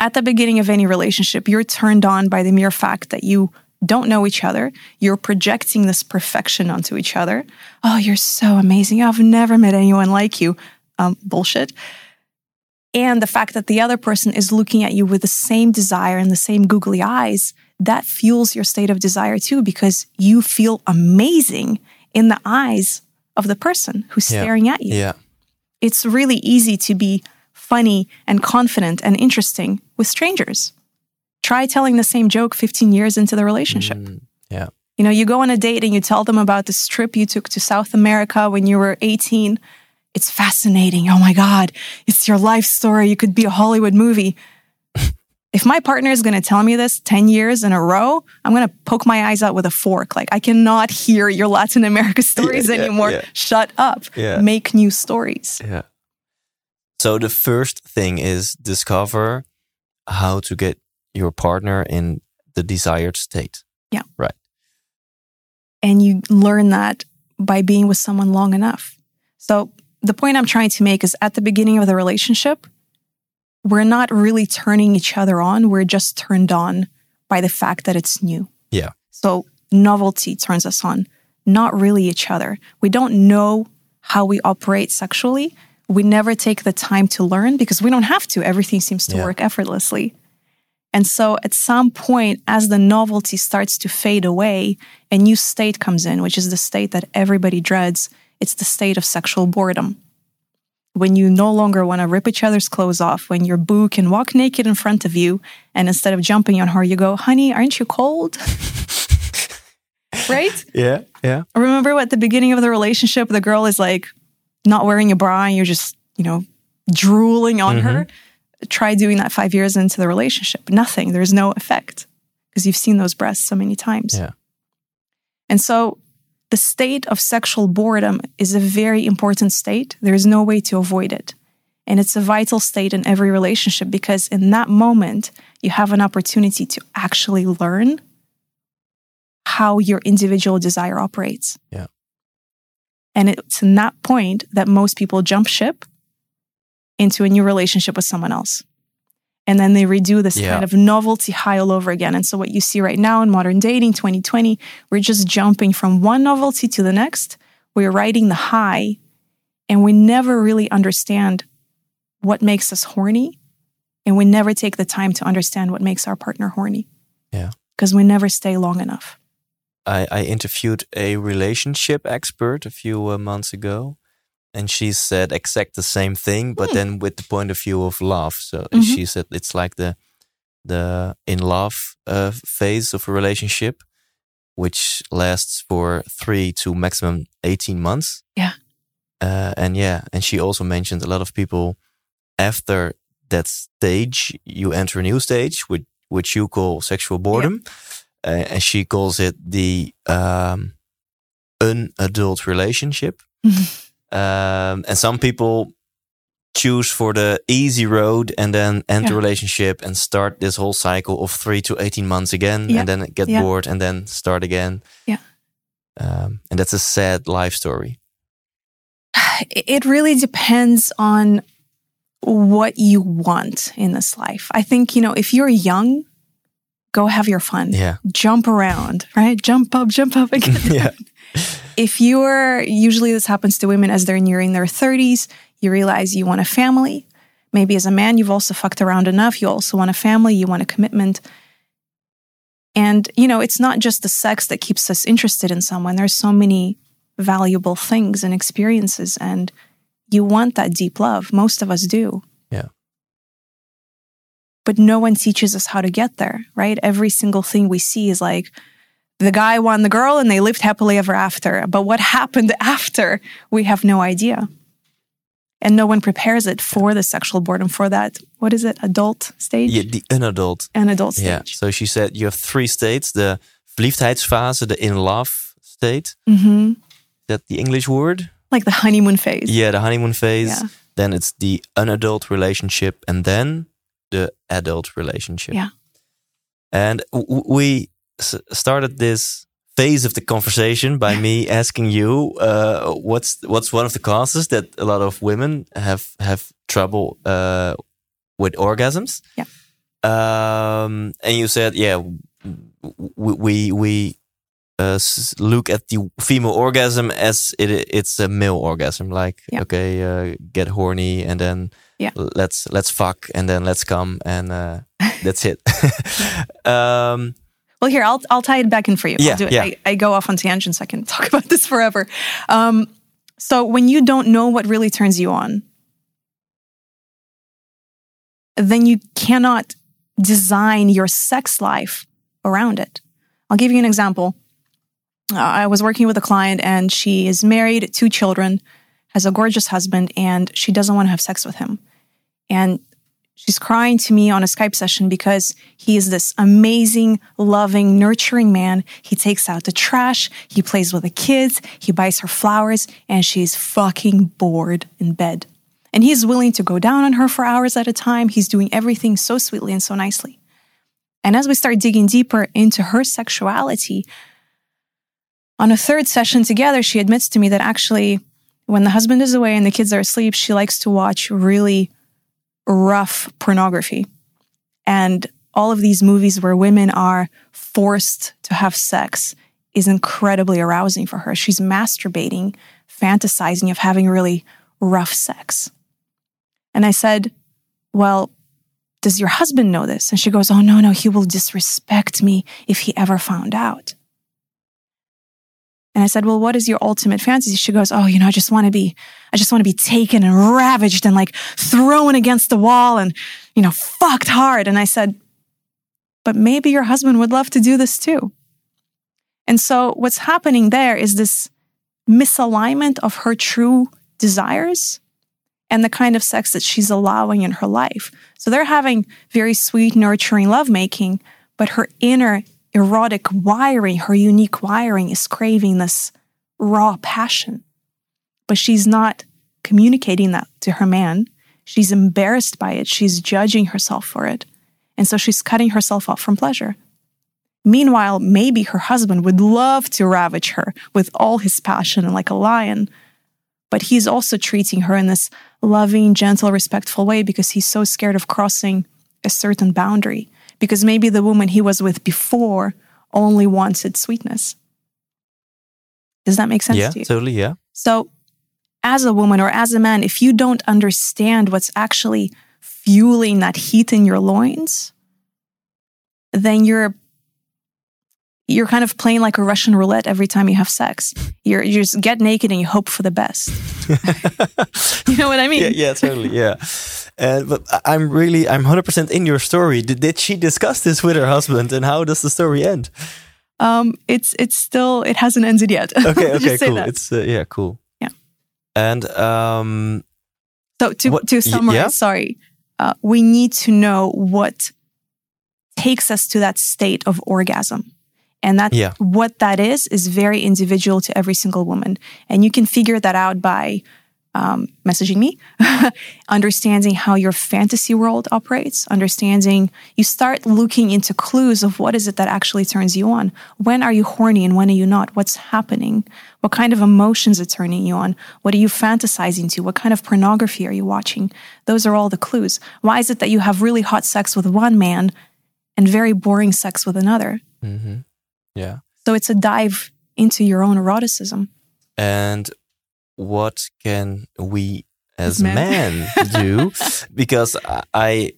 at the beginning of any relationship, you're turned on by the mere fact that you don't know each other. You're projecting this perfection onto each other. Oh, you're so amazing. I've never met anyone like you. Um, bullshit. And the fact that the other person is looking at you with the same desire and the same googly eyes, that fuels your state of desire too, because you feel amazing in the eyes of the person who's yeah. staring at you. Yeah. It's really easy to be funny and confident and interesting with strangers. Try telling the same joke 15 years into the relationship. Mm, yeah. You know, you go on a date and you tell them about this trip you took to South America when you were 18. It's fascinating. Oh my God, it's your life story. You could be a Hollywood movie. If my partner is going to tell me this 10 years in a row, I'm going to poke my eyes out with a fork. Like, I cannot hear your Latin America stories yeah, anymore. Yeah. Shut up. Make new stories. Yeah. So the first thing is discover how to get your partner in the desired state. Yeah. Right. And you learn that by being with someone long enough. So the point I'm trying to make is at the beginning of the relationship, we're not really turning each other on. We're just turned on by the fact that it's new. Yeah. So novelty turns us on, not really each other. We don't know how we operate sexually we never take the time to learn because we don't have to. Everything seems to yeah. work effortlessly. And so at some point, as the novelty starts to fade away, a new state comes in, which is the state that everybody dreads. It's the state of sexual boredom. When you no longer want to rip each other's clothes off, when your boo can walk naked in front of you, and instead of jumping on her, you go, honey, aren't you cold? right? Yeah, yeah. Remember at the beginning of the relationship, the girl is like, not wearing a bra and you're just, you know, drooling on mm-hmm. her, try doing that five years into the relationship. Nothing. There's no effect because you've seen those breasts so many times. Yeah. And so the state of sexual boredom is a very important state. There's no way to avoid it. And it's a vital state in every relationship because in that moment, you have an opportunity to actually learn how your individual desire operates. Yeah. And it's in that point that most people jump ship into a new relationship with someone else. And then they redo this yeah. kind of novelty high all over again. And so, what you see right now in modern dating 2020, we're just jumping from one novelty to the next. We're riding the high, and we never really understand what makes us horny. And we never take the time to understand what makes our partner horny. Yeah. Because we never stay long enough. I, I interviewed a relationship expert a few uh, months ago, and she said exact the same thing, but mm. then with the point of view of love. So mm-hmm. she said it's like the the in love uh, phase of a relationship, which lasts for three to maximum eighteen months. Yeah, uh, and yeah, and she also mentioned a lot of people after that stage, you enter a new stage, which which you call sexual boredom. Yeah uh, and she calls it the um, unadult relationship. Um, and some people choose for the easy road and then end yeah. the relationship and start this whole cycle of three to 18 months again yeah. and then get yeah. bored and then start again. Yeah. Um, and that's a sad life story. It really depends on what you want in this life. I think, you know, if you're young, go have your fun. Yeah. Jump around, right? Jump up, jump up again. yeah. if you're usually this happens to women as they're nearing their 30s, you realize you want a family. Maybe as a man, you've also fucked around enough. You also want a family, you want a commitment. And, you know, it's not just the sex that keeps us interested in someone. There's so many valuable things and experiences, and you want that deep love. Most of us do. Yeah. But no one teaches us how to get there, right? Every single thing we see is like, the guy won the girl and they lived happily ever after. But what happened after, we have no idea. And no one prepares it for the sexual boredom, for that, what is it, adult stage? Yeah, the unadult. An adult stage. Yeah. So she said you have three states the verliefdheidsfase, the in love state. hmm That the English word? Like the honeymoon phase. Yeah, the honeymoon phase. Yeah. Then it's the unadult relationship, and then the adult relationship. Yeah. And we started this phase of the conversation by me asking you uh, what's what's one of the causes that a lot of women have have trouble uh, with orgasms. Yeah. Um, and you said, yeah, we we, we uh, s- look at the female orgasm as it it's a male orgasm. Like, Yeah. okay, uh, get horny and then Yeah. let's let's fuck and then let's come and uh, that's it. um, Well, here, I'll, I'll tie it back in for you. Yeah, I'll do it. yeah. I, I go off on tangents. I can talk about this forever. Um, so, when you don't know what really turns you on, then you cannot design your sex life around it. I'll give you an example. Uh, I was working with a client and she is married, two children, has a gorgeous husband, and she doesn't want to have sex with him. And she's crying to me on a Skype session because he is this amazing, loving, nurturing man. He takes out the trash, he plays with the kids, he buys her flowers, and she's fucking bored in bed. And he's willing to go down on her for hours at a time. He's doing everything so sweetly and so nicely. And as we start digging deeper into her sexuality, on a third session together, she admits to me that actually, when the husband is away and the kids are asleep, she likes to watch really rough pornography. And all of these movies where women are forced to have sex is incredibly arousing for her. She's masturbating, fantasizing of having really rough sex. And I said, Well, does your husband know this? And she goes, Oh, no, no, he will disrespect me if he ever found out. And I said, Well, what is your ultimate fantasy? She goes, Oh, you know, I just want to be, I just want to be taken and ravaged and like thrown against the wall and, you know, fucked hard. And I said, But maybe your husband would love to do this too. And so what's happening there is this misalignment of her true desires and the kind of sex that she's allowing in her life. So they're having very sweet, nurturing lovemaking, but her inner erotic wiring, her unique wiring is craving this raw passion. But she's not communicating that to her man. She's embarrassed by it. She's judging herself for it. And so she's cutting herself off from pleasure. Meanwhile, maybe her husband would love to ravage her with all his passion and like a lion, but he's also treating her in this loving, gentle, respectful way because he's so scared of crossing a certain boundary. Because maybe the woman he was with before only wanted sweetness. Does that make sense yeah, to you? totally. Yeah. So, as a woman or as a man, if you don't understand what's actually fueling that heat in your loins, then you're you're kind of playing like a Russian roulette every time you have sex. You're you just get naked and you hope for the best. you know what I mean? yeah, yeah, totally, yeah. And but I'm really, I'm 100% in your story. Did, did she discuss this with her husband, and how does the story end? Um, it's it's still it hasn't ended yet. Okay, okay, cool. that. It's uh, yeah, cool. Yeah. And um, So to What- to summarize, yeah? sorry, uh, we need to know what takes us to that state of orgasm, and that Yeah. what that is is very individual to every single woman, and you can figure that out by um, messaging me, understanding how your fantasy world operates, understanding you start looking into clues of what is it that actually turns you on. When are you horny and when are you not? What's happening? What kind of emotions are turning you on? What are you fantasizing to? What kind of pornography are you watching? Those are all the clues. Why is it that you have really hot sex with one man and very boring sex with another? Yeah, So it's a dive into your own eroticism. And what can we as men, men do? because I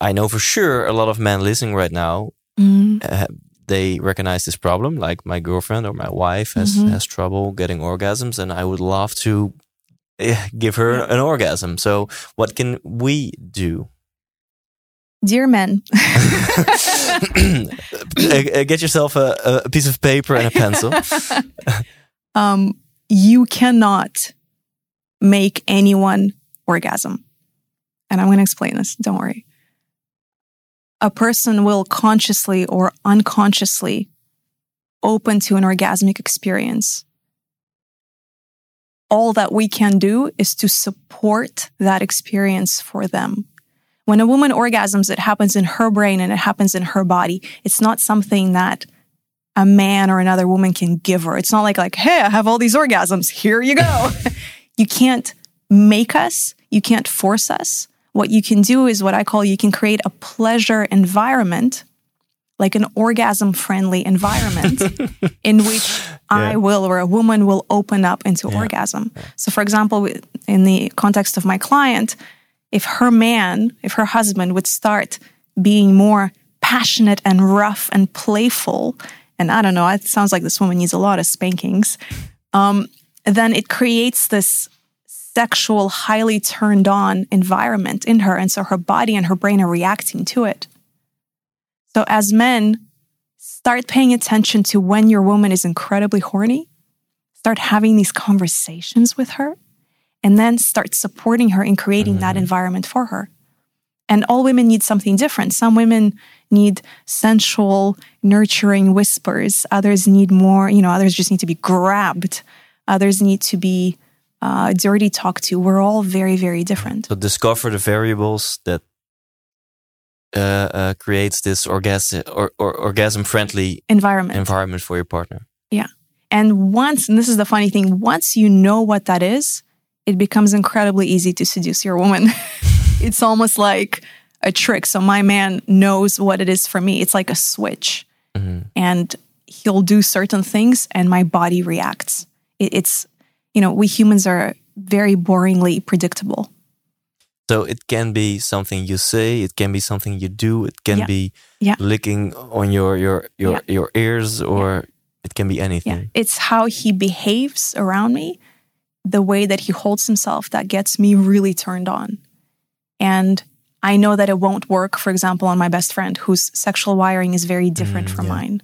I know for sure a lot of men listening right now mm. uh, they recognize this problem. Like my girlfriend or my wife has mm -hmm. has trouble getting orgasms, and I would love to uh, give her an orgasm. So what can we do? Dear men, uh, get yourself a, a, piece of paper and a pencil. um, you cannot make anyone orgasm. And I'm going to explain this. Don't worry. A person will consciously or unconsciously open to an orgasmic experience. All that we can do is to support that experience for them. When a woman orgasms, it happens in her brain and it happens in her body. It's not something that a man or another woman can give her. It's not like, like, hey, I have all these orgasms. Here you go. you can't make us. You can't force us. What you can do is what I call you can create a pleasure environment, like an orgasm friendly environment in which yeah. I will or a woman will open up into yeah. orgasm. So, for example, in the context of my client, if her man, if her husband would start being more passionate and rough and playful, and I don't know, it sounds like this woman needs a lot of spankings, um, then it creates this sexual, highly turned on environment in her. And so her body and her brain are reacting to it. So as men, start paying attention to when your woman is incredibly horny, start having these conversations with her, and then start supporting her in creating mm-hmm. that environment for her. And all women need something different. Some women need sensual, nurturing whispers. Others need more, you know, others just need to be grabbed. Others need to be uh, dirty talk to. We're all very, very different. So discover the variables that uh, uh, creates this orgasm or, or orgasm friendly environment environment for your partner. Yeah, and once, and this is the funny thing, once you know what that is, it becomes incredibly easy to seduce your woman. it's almost like a trick. So my man knows what it is for me. It's like a switch, mm-hmm. and he'll do certain things, and my body reacts. It, it's you know, we humans are very boringly predictable. So it can be something you say, it can be something you do, it can yeah. be yeah. licking on your your your yeah. your ears, or it can be anything. It's how he behaves around me, the way that he holds himself that gets me really turned on. And I know that it won't work, for example, on my best friend whose sexual wiring is very different mm, from mine.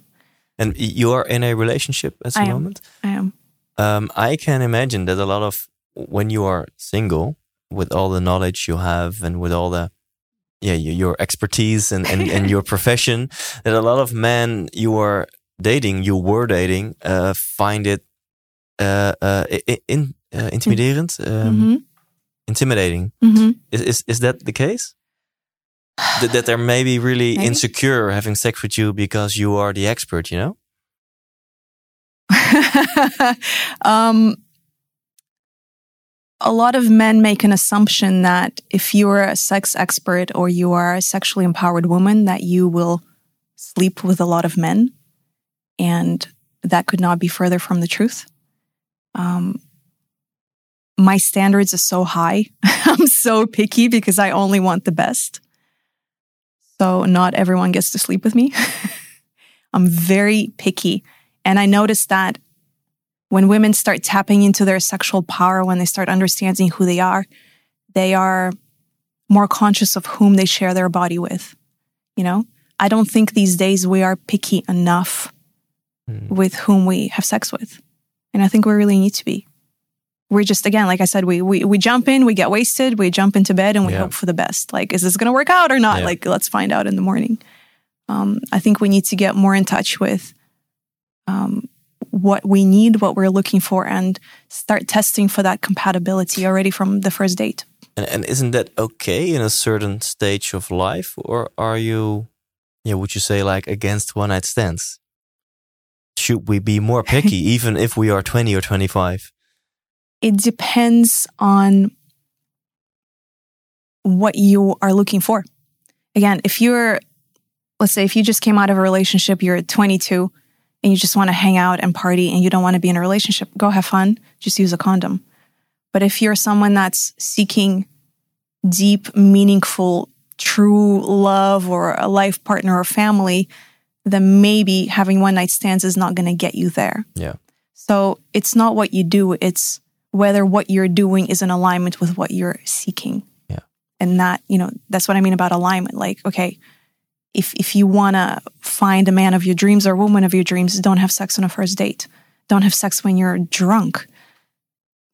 And you are in a relationship at the moment? I am. Um, I can imagine that a lot of when you are single, with all the knowledge you have and with all the yeah your expertise and, and, and your profession, that a lot of men you are dating, you were dating, uh, find it uh, uh, in, uh, intimiderend, um, mm -hmm. intimidating. Mm -hmm. Is, is is that the case? that, that they're maybe really maybe? insecure having sex with you because you are the expert, you know? um, a lot of men make an assumption that if you're a sex expert or you are a sexually empowered woman, that you will sleep with a lot of men. And that could not be further from the truth. Um, my standards are so high. I'm so picky because I only want the best. So, not everyone gets to sleep with me. I'm very picky. And I noticed that when women start tapping into their sexual power, when they start understanding who they are, they are more conscious of whom they share their body with. You know, I don't think these days we are picky enough mm. with whom we have sex with. And I think we really need to be. We're just again, like I said, we we we jump in, we get wasted, we jump into bed and we yeah. hope for the best. Like, is this gonna work out or not? Yeah. Like, let's find out in the morning. Um, I think we need to get more in touch with um, what we need, what we're looking for, and start testing for that compatibility already from the first date. And, and isn't that okay in a certain stage of life, or are you, yeah, would you say like against one night stands? Should we be more picky, even if we are twenty or twenty-five? It depends on what you are looking for. Again, if you're, let's say, if you just came out of a relationship, you're 22 and you just want to hang out and party and you don't want to be in a relationship, go have fun. Just use a condom. But if you're someone that's seeking deep, meaningful, true love or a life partner or family, then maybe having one night stands is not going to get you there. Yeah. So it's not what you do, it's whether what you're doing is in alignment with what you're seeking. Yeah. And that, you know, that's what I mean about alignment. Like, okay, if if you want to find a man of your dreams or a woman of your dreams, don't have sex on a first date. Don't have sex when you're drunk.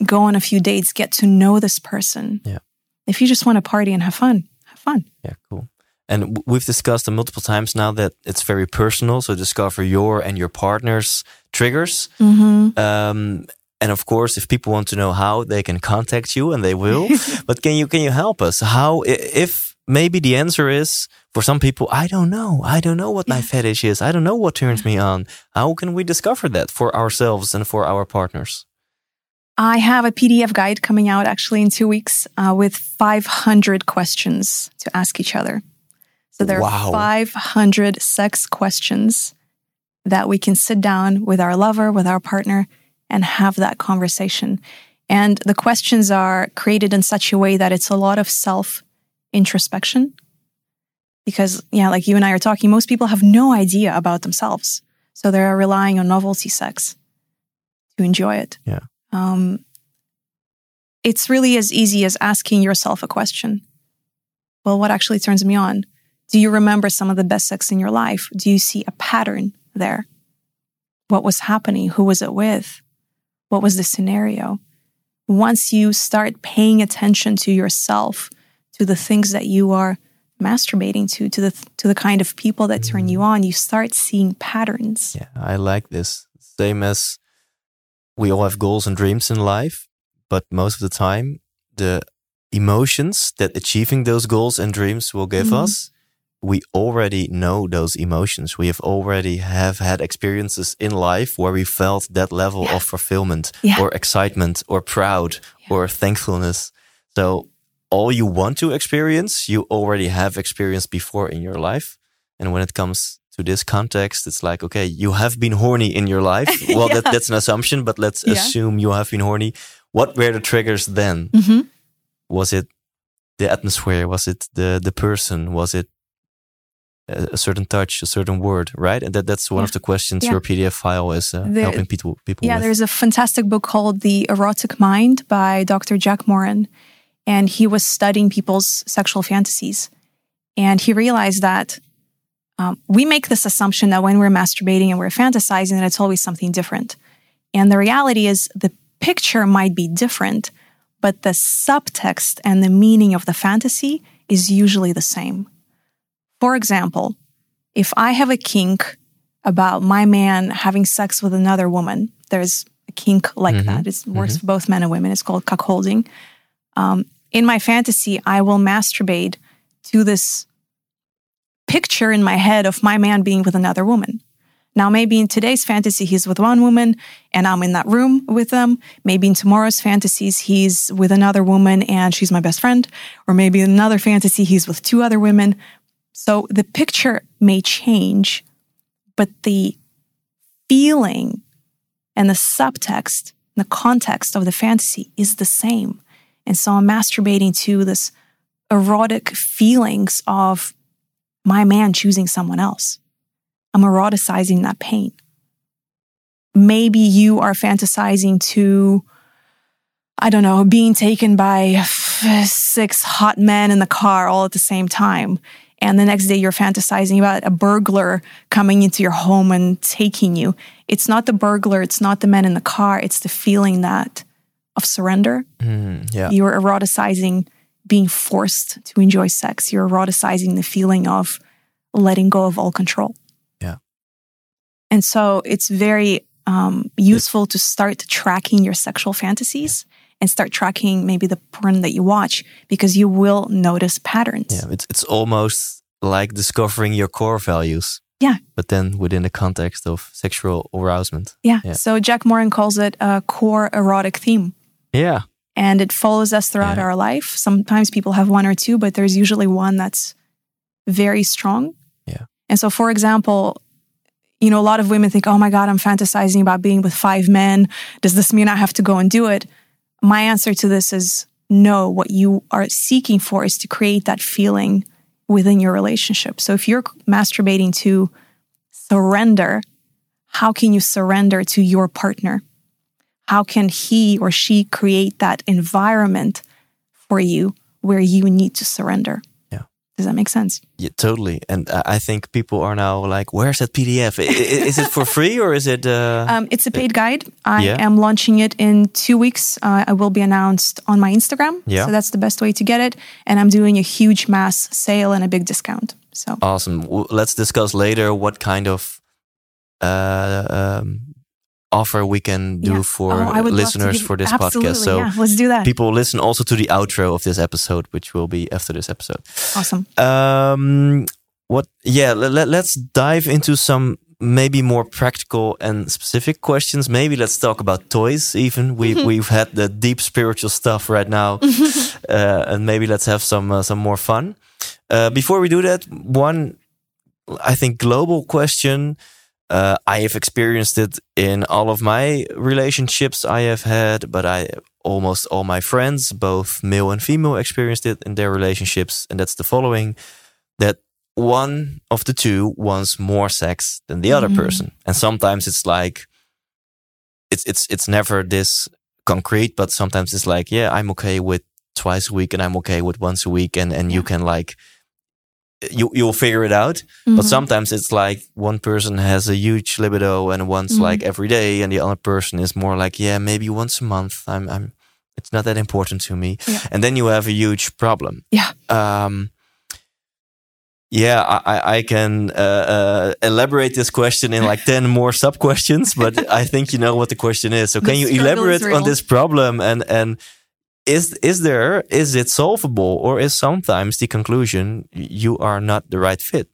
Go on a few dates, get to know this person. Yeah. If you just want to party and have fun, have fun. Yeah, cool. And we've discussed multiple times now that it's very personal. So discover your and your partner's triggers. Mm-hmm. Um, and of course, if people want to know how, they can contact you, and they will. but can you can you help us? How if maybe the answer is for some people, I don't know. I don't know what my fetish is. I don't know what turns me on. How can we discover that for ourselves and for our partners? I have a PDF guide coming out actually in two weeks uh, with 500 questions to ask each other. So there Wow. are 500 sex questions that we can sit down with our lover, with our partner, and have that conversation. And the questions are created in such a way that it's a lot of self introspection. Because, yeah, like you and I are talking, most people have no idea about themselves. So they're relying on novelty sex to enjoy it. Yeah. Um, it's really as easy as asking yourself a question. Well, what actually turns me on? Do you remember some of the best sex in your life? Do you see a pattern there? What was happening? Who was it with? What was the scenario? Once you start paying attention to yourself, to the things that you are masturbating to, to the to the kind of people that turn you on, you start seeing patterns. Yeah, I like this. Same as we all have goals and dreams in life, but most of the time, the emotions that achieving those goals and dreams will give Mhm. us, we already know those emotions. We have already have had experiences in life where we felt that level Yeah. of fulfillment Yeah. or excitement or proud or thankfulness. So all you want to experience, you already have experienced before in your life. And when it comes to this context, it's like, okay, you have been horny in your life. Well, that, that's an assumption, but let's Yeah. assume you have been horny. What were the triggers then? hmm Was it the atmosphere? Was it the the person? Was it a, certain touch, a certain word? Right, and that that's one Yeah. of the questions Yeah. your PDF file is uh, The- helping people people Yeah, with. there's a fantastic book called The Erotic Mind by Dr. Jack Morin. And he was studying people's sexual fantasies. And he realized that um, we make this assumption that when we're masturbating and we're fantasizing, that it's always something different. And the reality is the picture might be different, but the subtext and the meaning of the fantasy is usually the same. For example, if I have a kink about my man having sex with another woman, there's a kink like Mhm. that. It works for both men and women. It's called cuckolding. Um, in my fantasy, I will masturbate to this picture in my head of my man being with another woman. Now, maybe in today's fantasy, he's with one woman and I'm in that room with them. Maybe in tomorrow's fantasies, he's with another woman and she's my best friend. Or maybe in another fantasy, he's with two other women. So the picture may change, but the feeling and the subtext, the context of the fantasy is the same. And so I'm masturbating to this erotic feelings of my man choosing someone else. I'm eroticizing that pain. Maybe you are fantasizing to, I don't know, being taken by six hot men in the car all at the same time. And the next day you're fantasizing about a burglar coming into your home and taking you. It's not the burglar, it's not the man in the car, it's the feeling that of surrender. Mm, yeah. You're eroticizing being forced to enjoy sex. You're eroticizing the feeling of letting go of all control. Yeah. And so it's very um, useful to start tracking your sexual fantasies and start tracking maybe the porn that you watch because you will notice patterns. Yeah, it's it's almost like discovering your core values. Yeah. But then within the context of sexual arousement. Yeah. Yeah. So Jack Morin calls it a core erotic theme. Yeah. and it follows us throughout Yeah. our life. Sometimes people have one or two, but there's usually one that's very strong. Yeah. And so, for example, you know, a lot of women think, oh my God, I'm fantasizing about being with five men. Does this mean I have to go and do it? My answer to this is no. What you are seeking for is to create that feeling within your relationship. So if you're masturbating to surrender, how can you surrender to your partner? How can he or she create that environment for you where you need to surrender? Does that make sense? Yeah, totally. And I think people are now like, "Where's that PDF? is it for free or is it?" Uh... Um, it's a paid guide. I yeah. am launching it in two weeks. Uh, it will be announced on my Instagram. Yeah. So that's the best way to get it. And I'm doing a huge mass sale and a big discount. So awesome. Well, let's discuss later what kind of uh, um, offer we can do yeah. for oh, listeners for this podcast. So yeah, let's do that. People listen also to the outro of this episode, which will be after this episode. Awesome. Um, what? Yeah, let, let's dive into some maybe more practical and specific questions. Maybe let's talk about toys. Even we mm-hmm. we've had the deep spiritual stuff right now, uh, and maybe let's have some uh, some more fun. Uh, before we do that, one I think global question uh, I have experienced it in all of my relationships I have had, but I almost all my friends, both male and female, experienced it in their relationships. And that's the following that one of the two wants more sex than the other mm person. And sometimes it's like, it's, it's, it's never this concrete, but sometimes it's like, yeah, I'm okay with twice a week and I'm okay with once a week. And, and you can like, you you'll figure it out. Mm-hmm. But sometimes it's like one person has a huge libido and wants mm-hmm. like every day, and the other person is more like, yeah, maybe once a month. I'm I'm it's not that important to me. Yeah. And then you have a huge problem. Yeah. Um yeah, I, I can uh, uh, elaborate this question in like 10 more sub questions, but I think you know what the question is. So, can you elaborate on this problem and, and is is there is it solvable or is sometimes the conclusion you are not the right fit?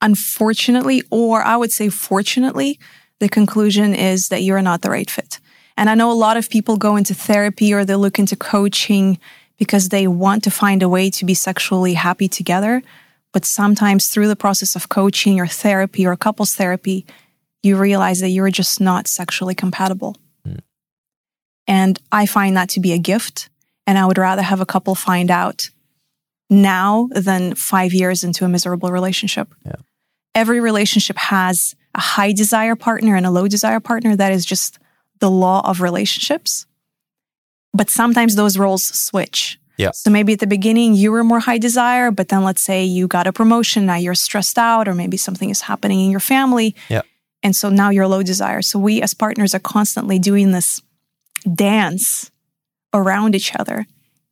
Unfortunately or i would say fortunately the conclusion is that you're not the right fit. And i know a lot of people go into therapy or they look into coaching because they want to find a way to be sexually happy together. But sometimes through the process of coaching or therapy or couples therapy you realize that you're just not sexually compatible and I find that to be a gift. And I would rather have a couple find out now than five years into a miserable relationship. Yeah. Every relationship has a high desire partner and a low desire partner. That is just the law of relationships. But sometimes those roles switch. Yeah. So maybe at the beginning you were more high desire, but then let's say you got a promotion, now you're stressed out, or maybe something is happening in your family. Yeah. And so now you're low desire. So we as partners are constantly doing this dance around each other.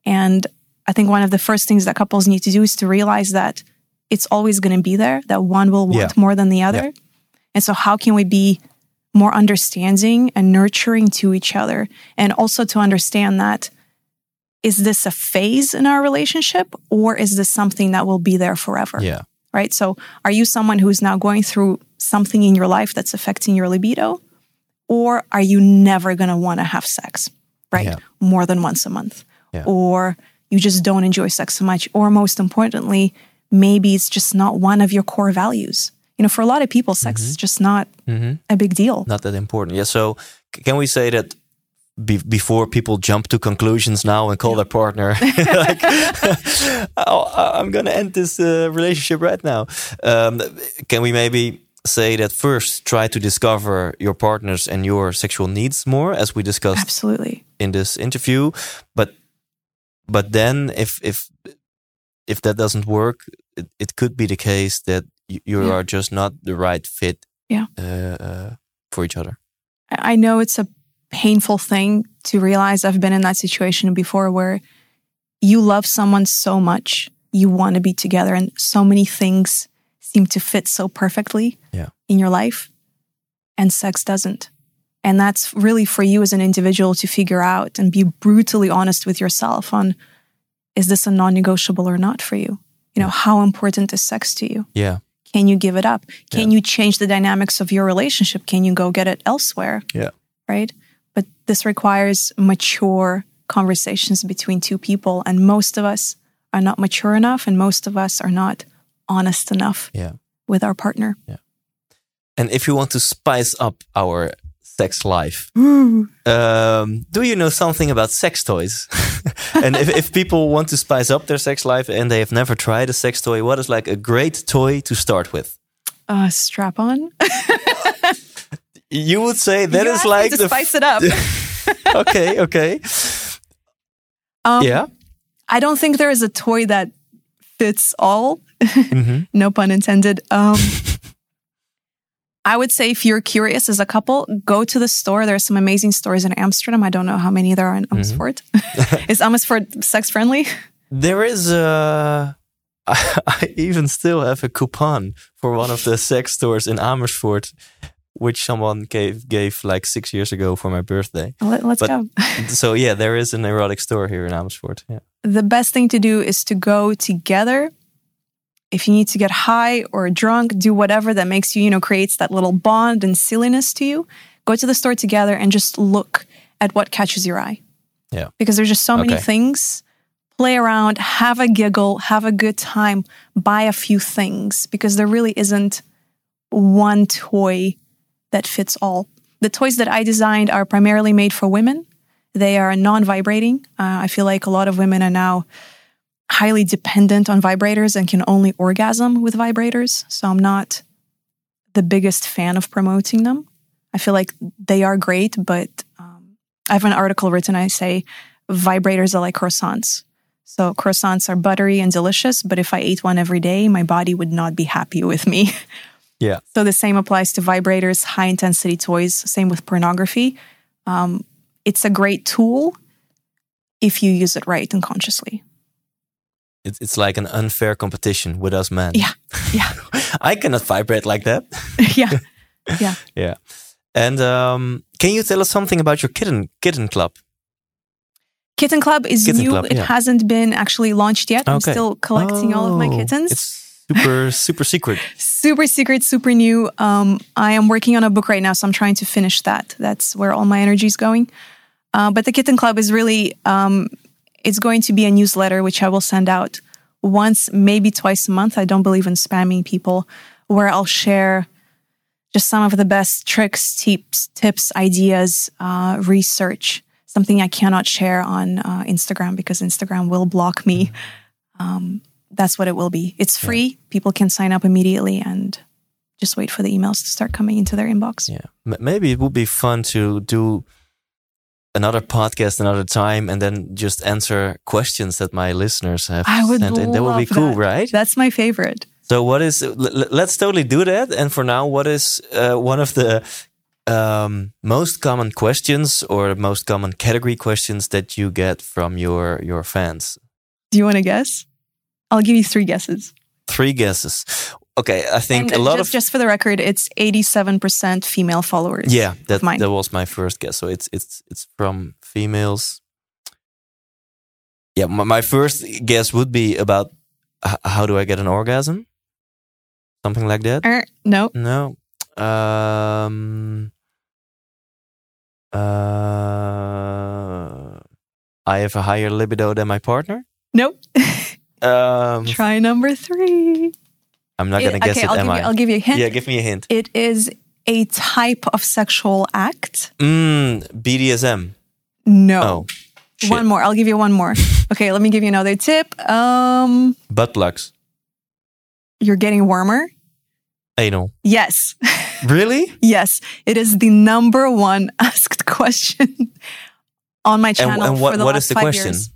And I think one of the first things that couples need to do is to realize that it's always going to be there, that one will want yeah. more than the other. Yeah. And so, how can we be more understanding and nurturing to each other? And also to understand that is this a phase in our relationship or is this something that will be there forever? Yeah. Right. So, are you someone who's now going through something in your life that's affecting your libido? Or are you never going to want to have sex, right? Yeah. More than once a month. Yeah. Or you just don't enjoy sex so much. Or most importantly, maybe it's just not one of your core values. You know, for a lot of people, sex mm-hmm. is just not mm-hmm. a big deal. Not that important. Yeah. So can we say that be- before people jump to conclusions now and call yeah. their partner like oh, i'm gonna end this uh, relationship right now um, can we maybe say that first try to discover your partners and your sexual needs more as we discussed absolutely. in this interview. But but then if if if that doesn't work it, it could be the case that you, you yeah. are just not the right fit yeah. uh, uh, for each other. I know it's a painful thing to realize. I've been in that situation before where you love someone so much you want to be together and so many things seem to fit so perfectly yeah. in your life and sex doesn't. And that's really for you as an individual to figure out and be brutally honest with yourself on is this a non negotiable or not for you? You know, how important is sex to you? Yeah. Can you give it up? Can yeah. you change the dynamics of your relationship? Can you go get it elsewhere? Yeah. Right. But this requires mature conversations between two people. And most of us are not mature enough, and most of us are not honest enough yeah. with our partner. Yeah. And if you want to spice up our sex life, um, do you know something about sex toys? and if, if people want to spice up their sex life and they have never tried a sex toy, what is like a great toy to start with? Uh, strap on. You would say that You is like to the spice it up. okay, okay, Um, yeah. I don't think there is a toy that fits all. Mhm. no pun intended. Um, I would say if you're curious as a couple, go to the store. There are some amazing stores in Amsterdam. I don't know how many there are in Amersfoort. is Amersfoort sex friendly? There is a. I even still have a coupon for one of the sex stores in Amersfoort, which someone gave gave like six years ago for my birthday. Let, us go. so yeah, there is an erotic store here in Amersfoort. Yeah. the best thing to do is to go together. If you need to get high or drunk, do whatever that makes you, you know, creates that little bond and silliness to you. Go to the store together and just look at what catches your eye. Yeah. Because there's just so many things. Play around, have a giggle, have a good time, buy a few things because there really isn't one toy that fits all. The toys that I designed are primarily made for women. They are non vibrating. Uh, I feel like a lot of women are now highly dependent on vibrators and can only orgasm with vibrators. So I'm not the biggest fan of promoting them. I feel like they are great, but um, I have an article written. I say vibrators are like croissants. So croissants are buttery and delicious, but if I ate one every day, my body would not be happy with me. Yeah. So the same applies to vibrators, high intensity toys, same with pornography. Um, it's a great tool if you use it right and consciously. It's it's like an unfair competition with us men. Yeah. Yeah. I cannot vibrate like that. yeah. Yeah. Yeah. And um, can you tell us something about your kitten kitten club? Kitten Club is Kitten new. Club, it yeah. hasn't been actually launched yet. I'm still collecting all of my Oh, kittens. It's super super secret. super secret, super new. Um, I am working on a book right now, so I'm trying to finish that. That's where all my energy is going. Uh, but the Kitten Club is really, um, it's going to be a newsletter which I will send out once, maybe twice a month. I don't believe in spamming people, where I'll share just some of the best tricks, tips, tips, ideas, uh, research. Something I cannot share on uh, Instagram because Instagram will block me. Um, that's what it will be. It's free. People can sign up immediately and just wait for the emails to start coming into their inbox. Yeah. Maybe it would be fun to do another podcast another time and then just answer questions that my listeners have I would sent in. That would be cool, that. right? That's my favorite. So what is? Let's totally do that. And for now, what is uh, one of the um, most common questions or most common category questions that you get from your your fans? Do you want to guess? I'll give you three guesses. Three guesses. Okay, I think And a lot just, of just for the record, it's 87% female followers. yeah. That that was my first guess. So it's it's it's from females. Yeah, my, my first guess would be about how do I get an orgasm? Something like that. Er, no. No. Um. Uh. I have a higher libido than my partner. Nope. Um. Try number three. I'm not gonna guess okay, it. I'll am give, I? you, I'll give you a hint. yeah, give me a hint. It is a type of sexual act. Mm, BDSM. No. Oh, one more. I'll give you one more. okay, let me give you another tip. Um, Butt plugs. you're getting warmer. Anal. Yes. Really? Yes, it is the number one asked question on my channel and for what the what last is the five question? years.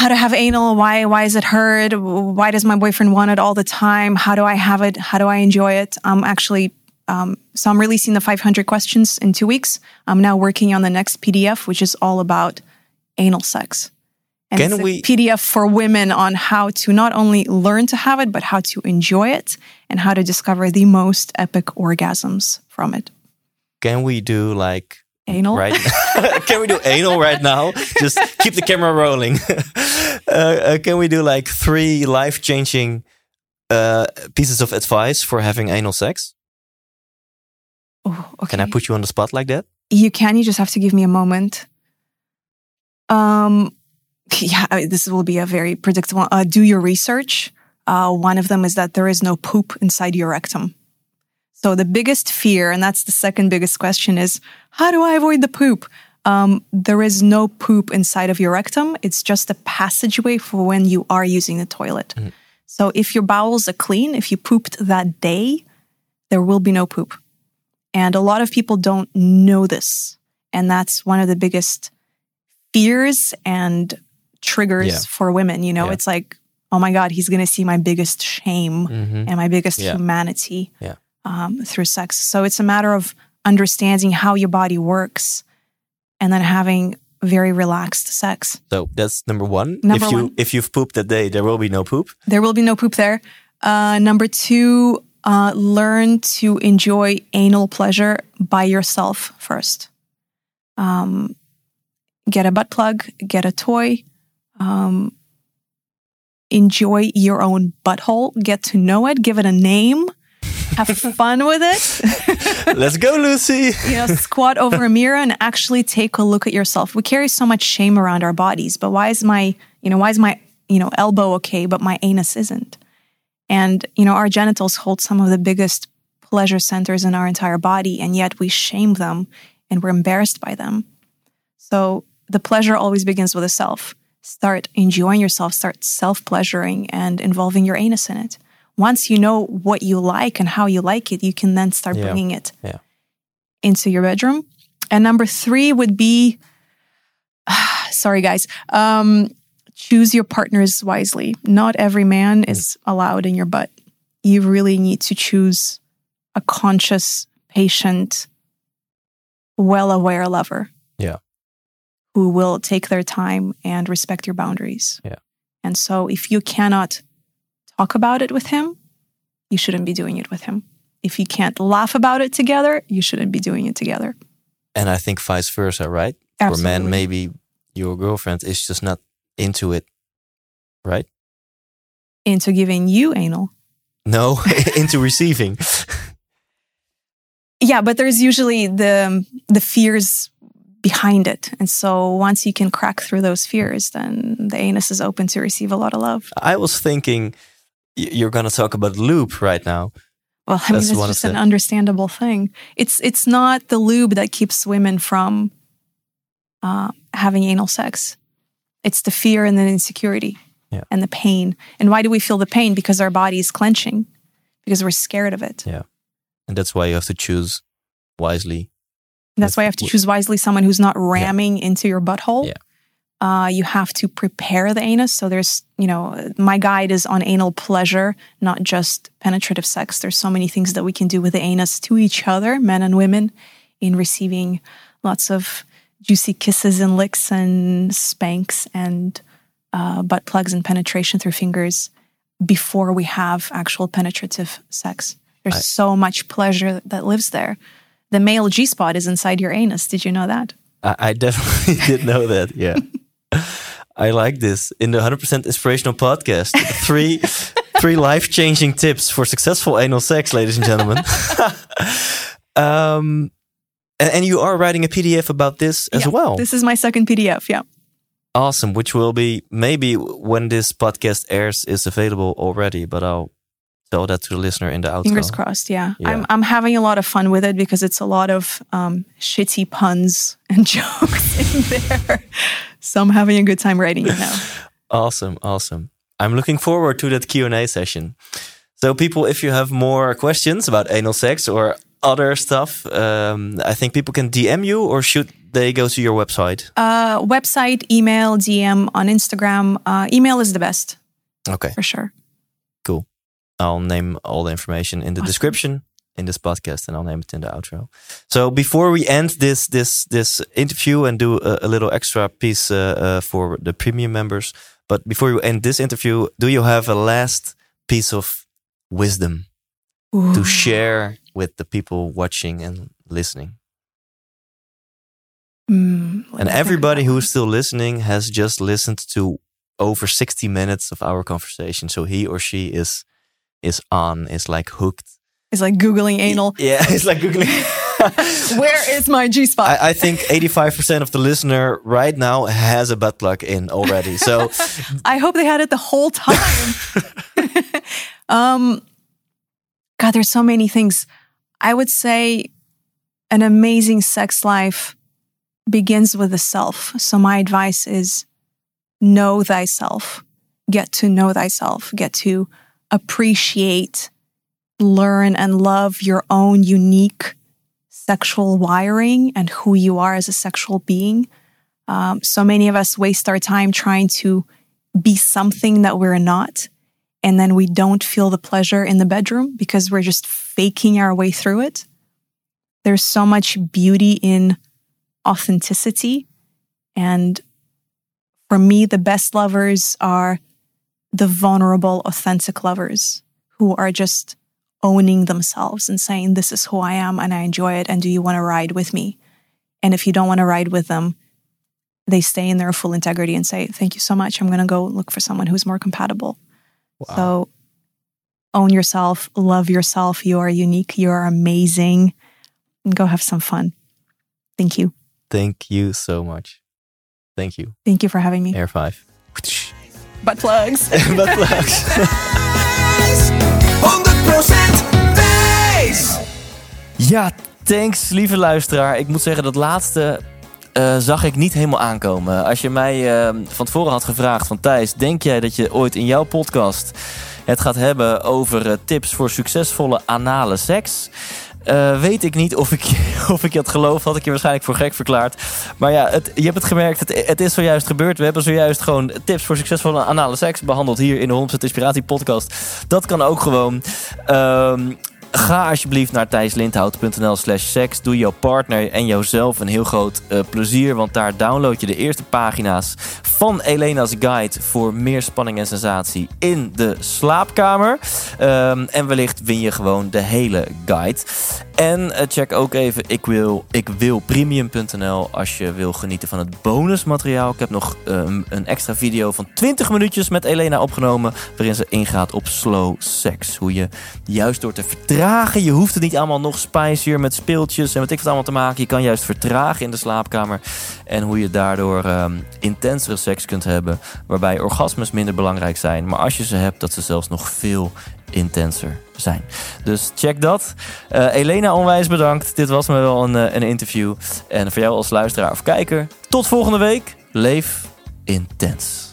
How to have anal? Why? Why is it hurt? Why does my boyfriend want it all the time? How do I have it? How do I enjoy it? I'm actually um, so I'm releasing the 500 questions in two weeks. I'm now working on the next PDF, which is all about anal sex. And Can it's a we- PDF for women on how to not only learn to have it, but how to enjoy it and how to discover the most epic orgasms from it. Can we do like Anal? right? can we do anal right now? Just keep the camera rolling. uh, uh, can we do like three life changing uh, pieces of advice for having anal sex? Oh, okay. Can I put you on the spot like that? You can. You just have to give me a moment. Um, yeah, I- this will be a very predictable. Uh, do your research. Uh, one of them is that there is no poop inside your rectum. So the biggest fear, and that's the second biggest question, is how do I avoid the poop? Um, there is no poop inside of your rectum. It's just a passageway for when you are using the toilet. Mm. So if your bowels are clean, if you pooped that day, there will be no poop. And a lot of people don't know this. And that's one of the biggest fears and triggers Yeah. for women. You know, Yeah. it's like, oh my God, he's going to see my biggest shame Mhm. and my biggest Yeah. humanity Yeah. Um, through sex. So it's a matter of understanding how your body works and then having very relaxed sex. So that's number one. Number if you one. if you've pooped that day, there will be no poop. There will be no poop there. Uh, number two, uh, learn to enjoy anal pleasure by yourself first. Um, get a butt plug, get a toy, um, enjoy your own butthole, get to know it, give it a name, have fun with it. Let's go, Lucy. you know, squat over a mirror and actually take a look at yourself. We carry so much shame around our bodies, but why is my, you know, why is my, you know, elbow okay, but my anus isn't? And, you know, our genitals hold some of the biggest pleasure centers in our entire body, and yet we shame them and we're embarrassed by them. So the pleasure always begins with a self. Start enjoying yourself, start self pleasuring and involving your anus in it. Once you know what you like and how you like it, you can then start Yeah. bringing it Yeah. into your bedroom. And number three would be, sorry guys, um, choose your partners wisely. Not every man is allowed in your butt. You really need to choose a conscious, patient, well aware lover. Yeah. Who will take their time and respect your boundaries. Yeah. And so if you cannot talk about it with him, you shouldn't be doing it with him. If you can't laugh about it together, you shouldn't be doing it together. And I think vice versa, right? For Absolutely. men, maybe your girlfriend is just not into it, right? Into giving you anal. No, into receiving. Yeah, but there's usually the the fears behind it. And so once you can crack through those fears, then the anus is open to receive a lot of love. I was thinking you're going to talk about lube right now. Well, I mean, That's it's just an the- understandable thing. It's it's not the lube that keeps women from uh, having anal sex. It's the fear and the insecurity Yeah. and the pain. And why do we feel the pain? Because our body is clenching, because we're scared of it. Yeah. And that's why you have to choose wisely. That's why you have to choose wisely someone who's not ramming into your butthole. Yeah. Uh, you have to prepare the anus. So there's, you know, my guide is on anal pleasure, not just penetrative sex. There's so many things that we can do with the anus to each other, men and women, in receiving lots of juicy kisses and licks and spanks and uh, butt plugs and penetration through fingers before we have actual penetrative sex. There's I- so much pleasure that lives there. The male G spot is inside your anus. Did you know that? I, I definitely did know that. Yeah. I like this in the 100% inspirational podcast. Three three life-changing tips for successful anal sex, ladies and gentlemen. um and, and you are writing a PDF about this as Yeah, well. This is my second PDF. Yeah. awesome, which will be maybe when this podcast airs is available already, but I'll tell that to the listener in the outro. Fingers crossed. Yeah. Yeah. I'm, I'm having a lot of fun with it because it's a lot of um, shitty puns and jokes in there. So I'm having a good time writing it now. Awesome, awesome. I'm looking forward to that Q&A session. So people, if you have more questions about anal sex or other stuff, um, I think people can DM you or should they go to your website? Uh, website, email, DM on Instagram. Uh, email is the best Okay, for sure. cool. I'll name all the information in the Awesome. description in this podcast and I'll name it in the outro. So before we end this this this interview and do a, a little extra piece uh, uh, for the premium members, but before you end this interview, do you have a last piece of wisdom to share with the people watching and listening. Mm, And everybody who's still listening has just listened to over 60 minutes of our conversation. So he or she is is on, is like hooked. It. It's like Googling anal. Yeah, it's like Googling. Where is my G spot? I, I think 85% of the listener right now has a butt plug in already. So I hope they had it the whole time. um, God, there's so many things. I would say an amazing sex life begins with the self. So my advice is know thyself, get to know thyself, get to appreciate, learn, and love your own unique sexual wiring and who you are as a sexual being. Um, so many of us waste our time trying to be something that we're not. And then we don't feel the pleasure in the bedroom because we're just faking our way through it. There's so much beauty in authenticity. And for me, the best lovers are the vulnerable, authentic lovers who are just owning themselves and saying, This is who I am and I enjoy it. And do you want to ride with me? And if you don't want to ride with them, they stay in their full integrity and say, Thank you so much. I'm going to go look for someone who's more compatible. Wow. So own yourself, love yourself. You are unique. You are amazing. And go have some fun. Thank you. Thank you so much. Thank you. Thank you for having me. Air 5. Butt plugs. Butt plugs. 100% Ja, thanks lieve luisteraar. Ik moet zeggen, dat laatste uh, zag ik niet helemaal aankomen. Als je mij uh, van tevoren had gevraagd van Thijs, denk jij dat je ooit in jouw podcast het gaat hebben over uh, tips voor succesvolle anale seks? Uh, weet ik niet of ik, of ik je had geloofd. Had ik je waarschijnlijk voor gek verklaard. Maar ja, het, je hebt het gemerkt. Het, het, is zojuist gebeurd. We hebben zojuist gewoon tips voor succesvolle anale seks behandeld hier in de 100% Inspiratie podcast. Dat kan ook gewoon. Uh, Ga alsjeblieft naar thijslindhout.nl slash seks. Doe jouw partner en jouzelf een heel groot uh, plezier. Want daar download je de eerste pagina's van Elena's Guide... voor meer spanning en sensatie in de slaapkamer. Um, en wellicht win je gewoon de hele guide. En uh, check ook even ik wil, ik wil premium.nl als je wil genieten van het bonusmateriaal. Ik heb nog um, een extra video van 20 minuutjes met Elena opgenomen... waarin ze ingaat op slow sex. Hoe je juist door te vertrekken je hoeft het niet allemaal nog spicier met speeltjes en wat ik wat allemaal te maken. Je kan juist vertragen in de slaapkamer. En hoe je daardoor um, intensere seks kunt hebben. Waarbij orgasmes minder belangrijk zijn. Maar als je ze hebt, dat ze zelfs nog veel intenser zijn. Dus check dat. Uh, Elena, onwijs bedankt. Dit was me wel een, uh, een interview. En voor jou als luisteraar of kijker, tot volgende week. Leef intens.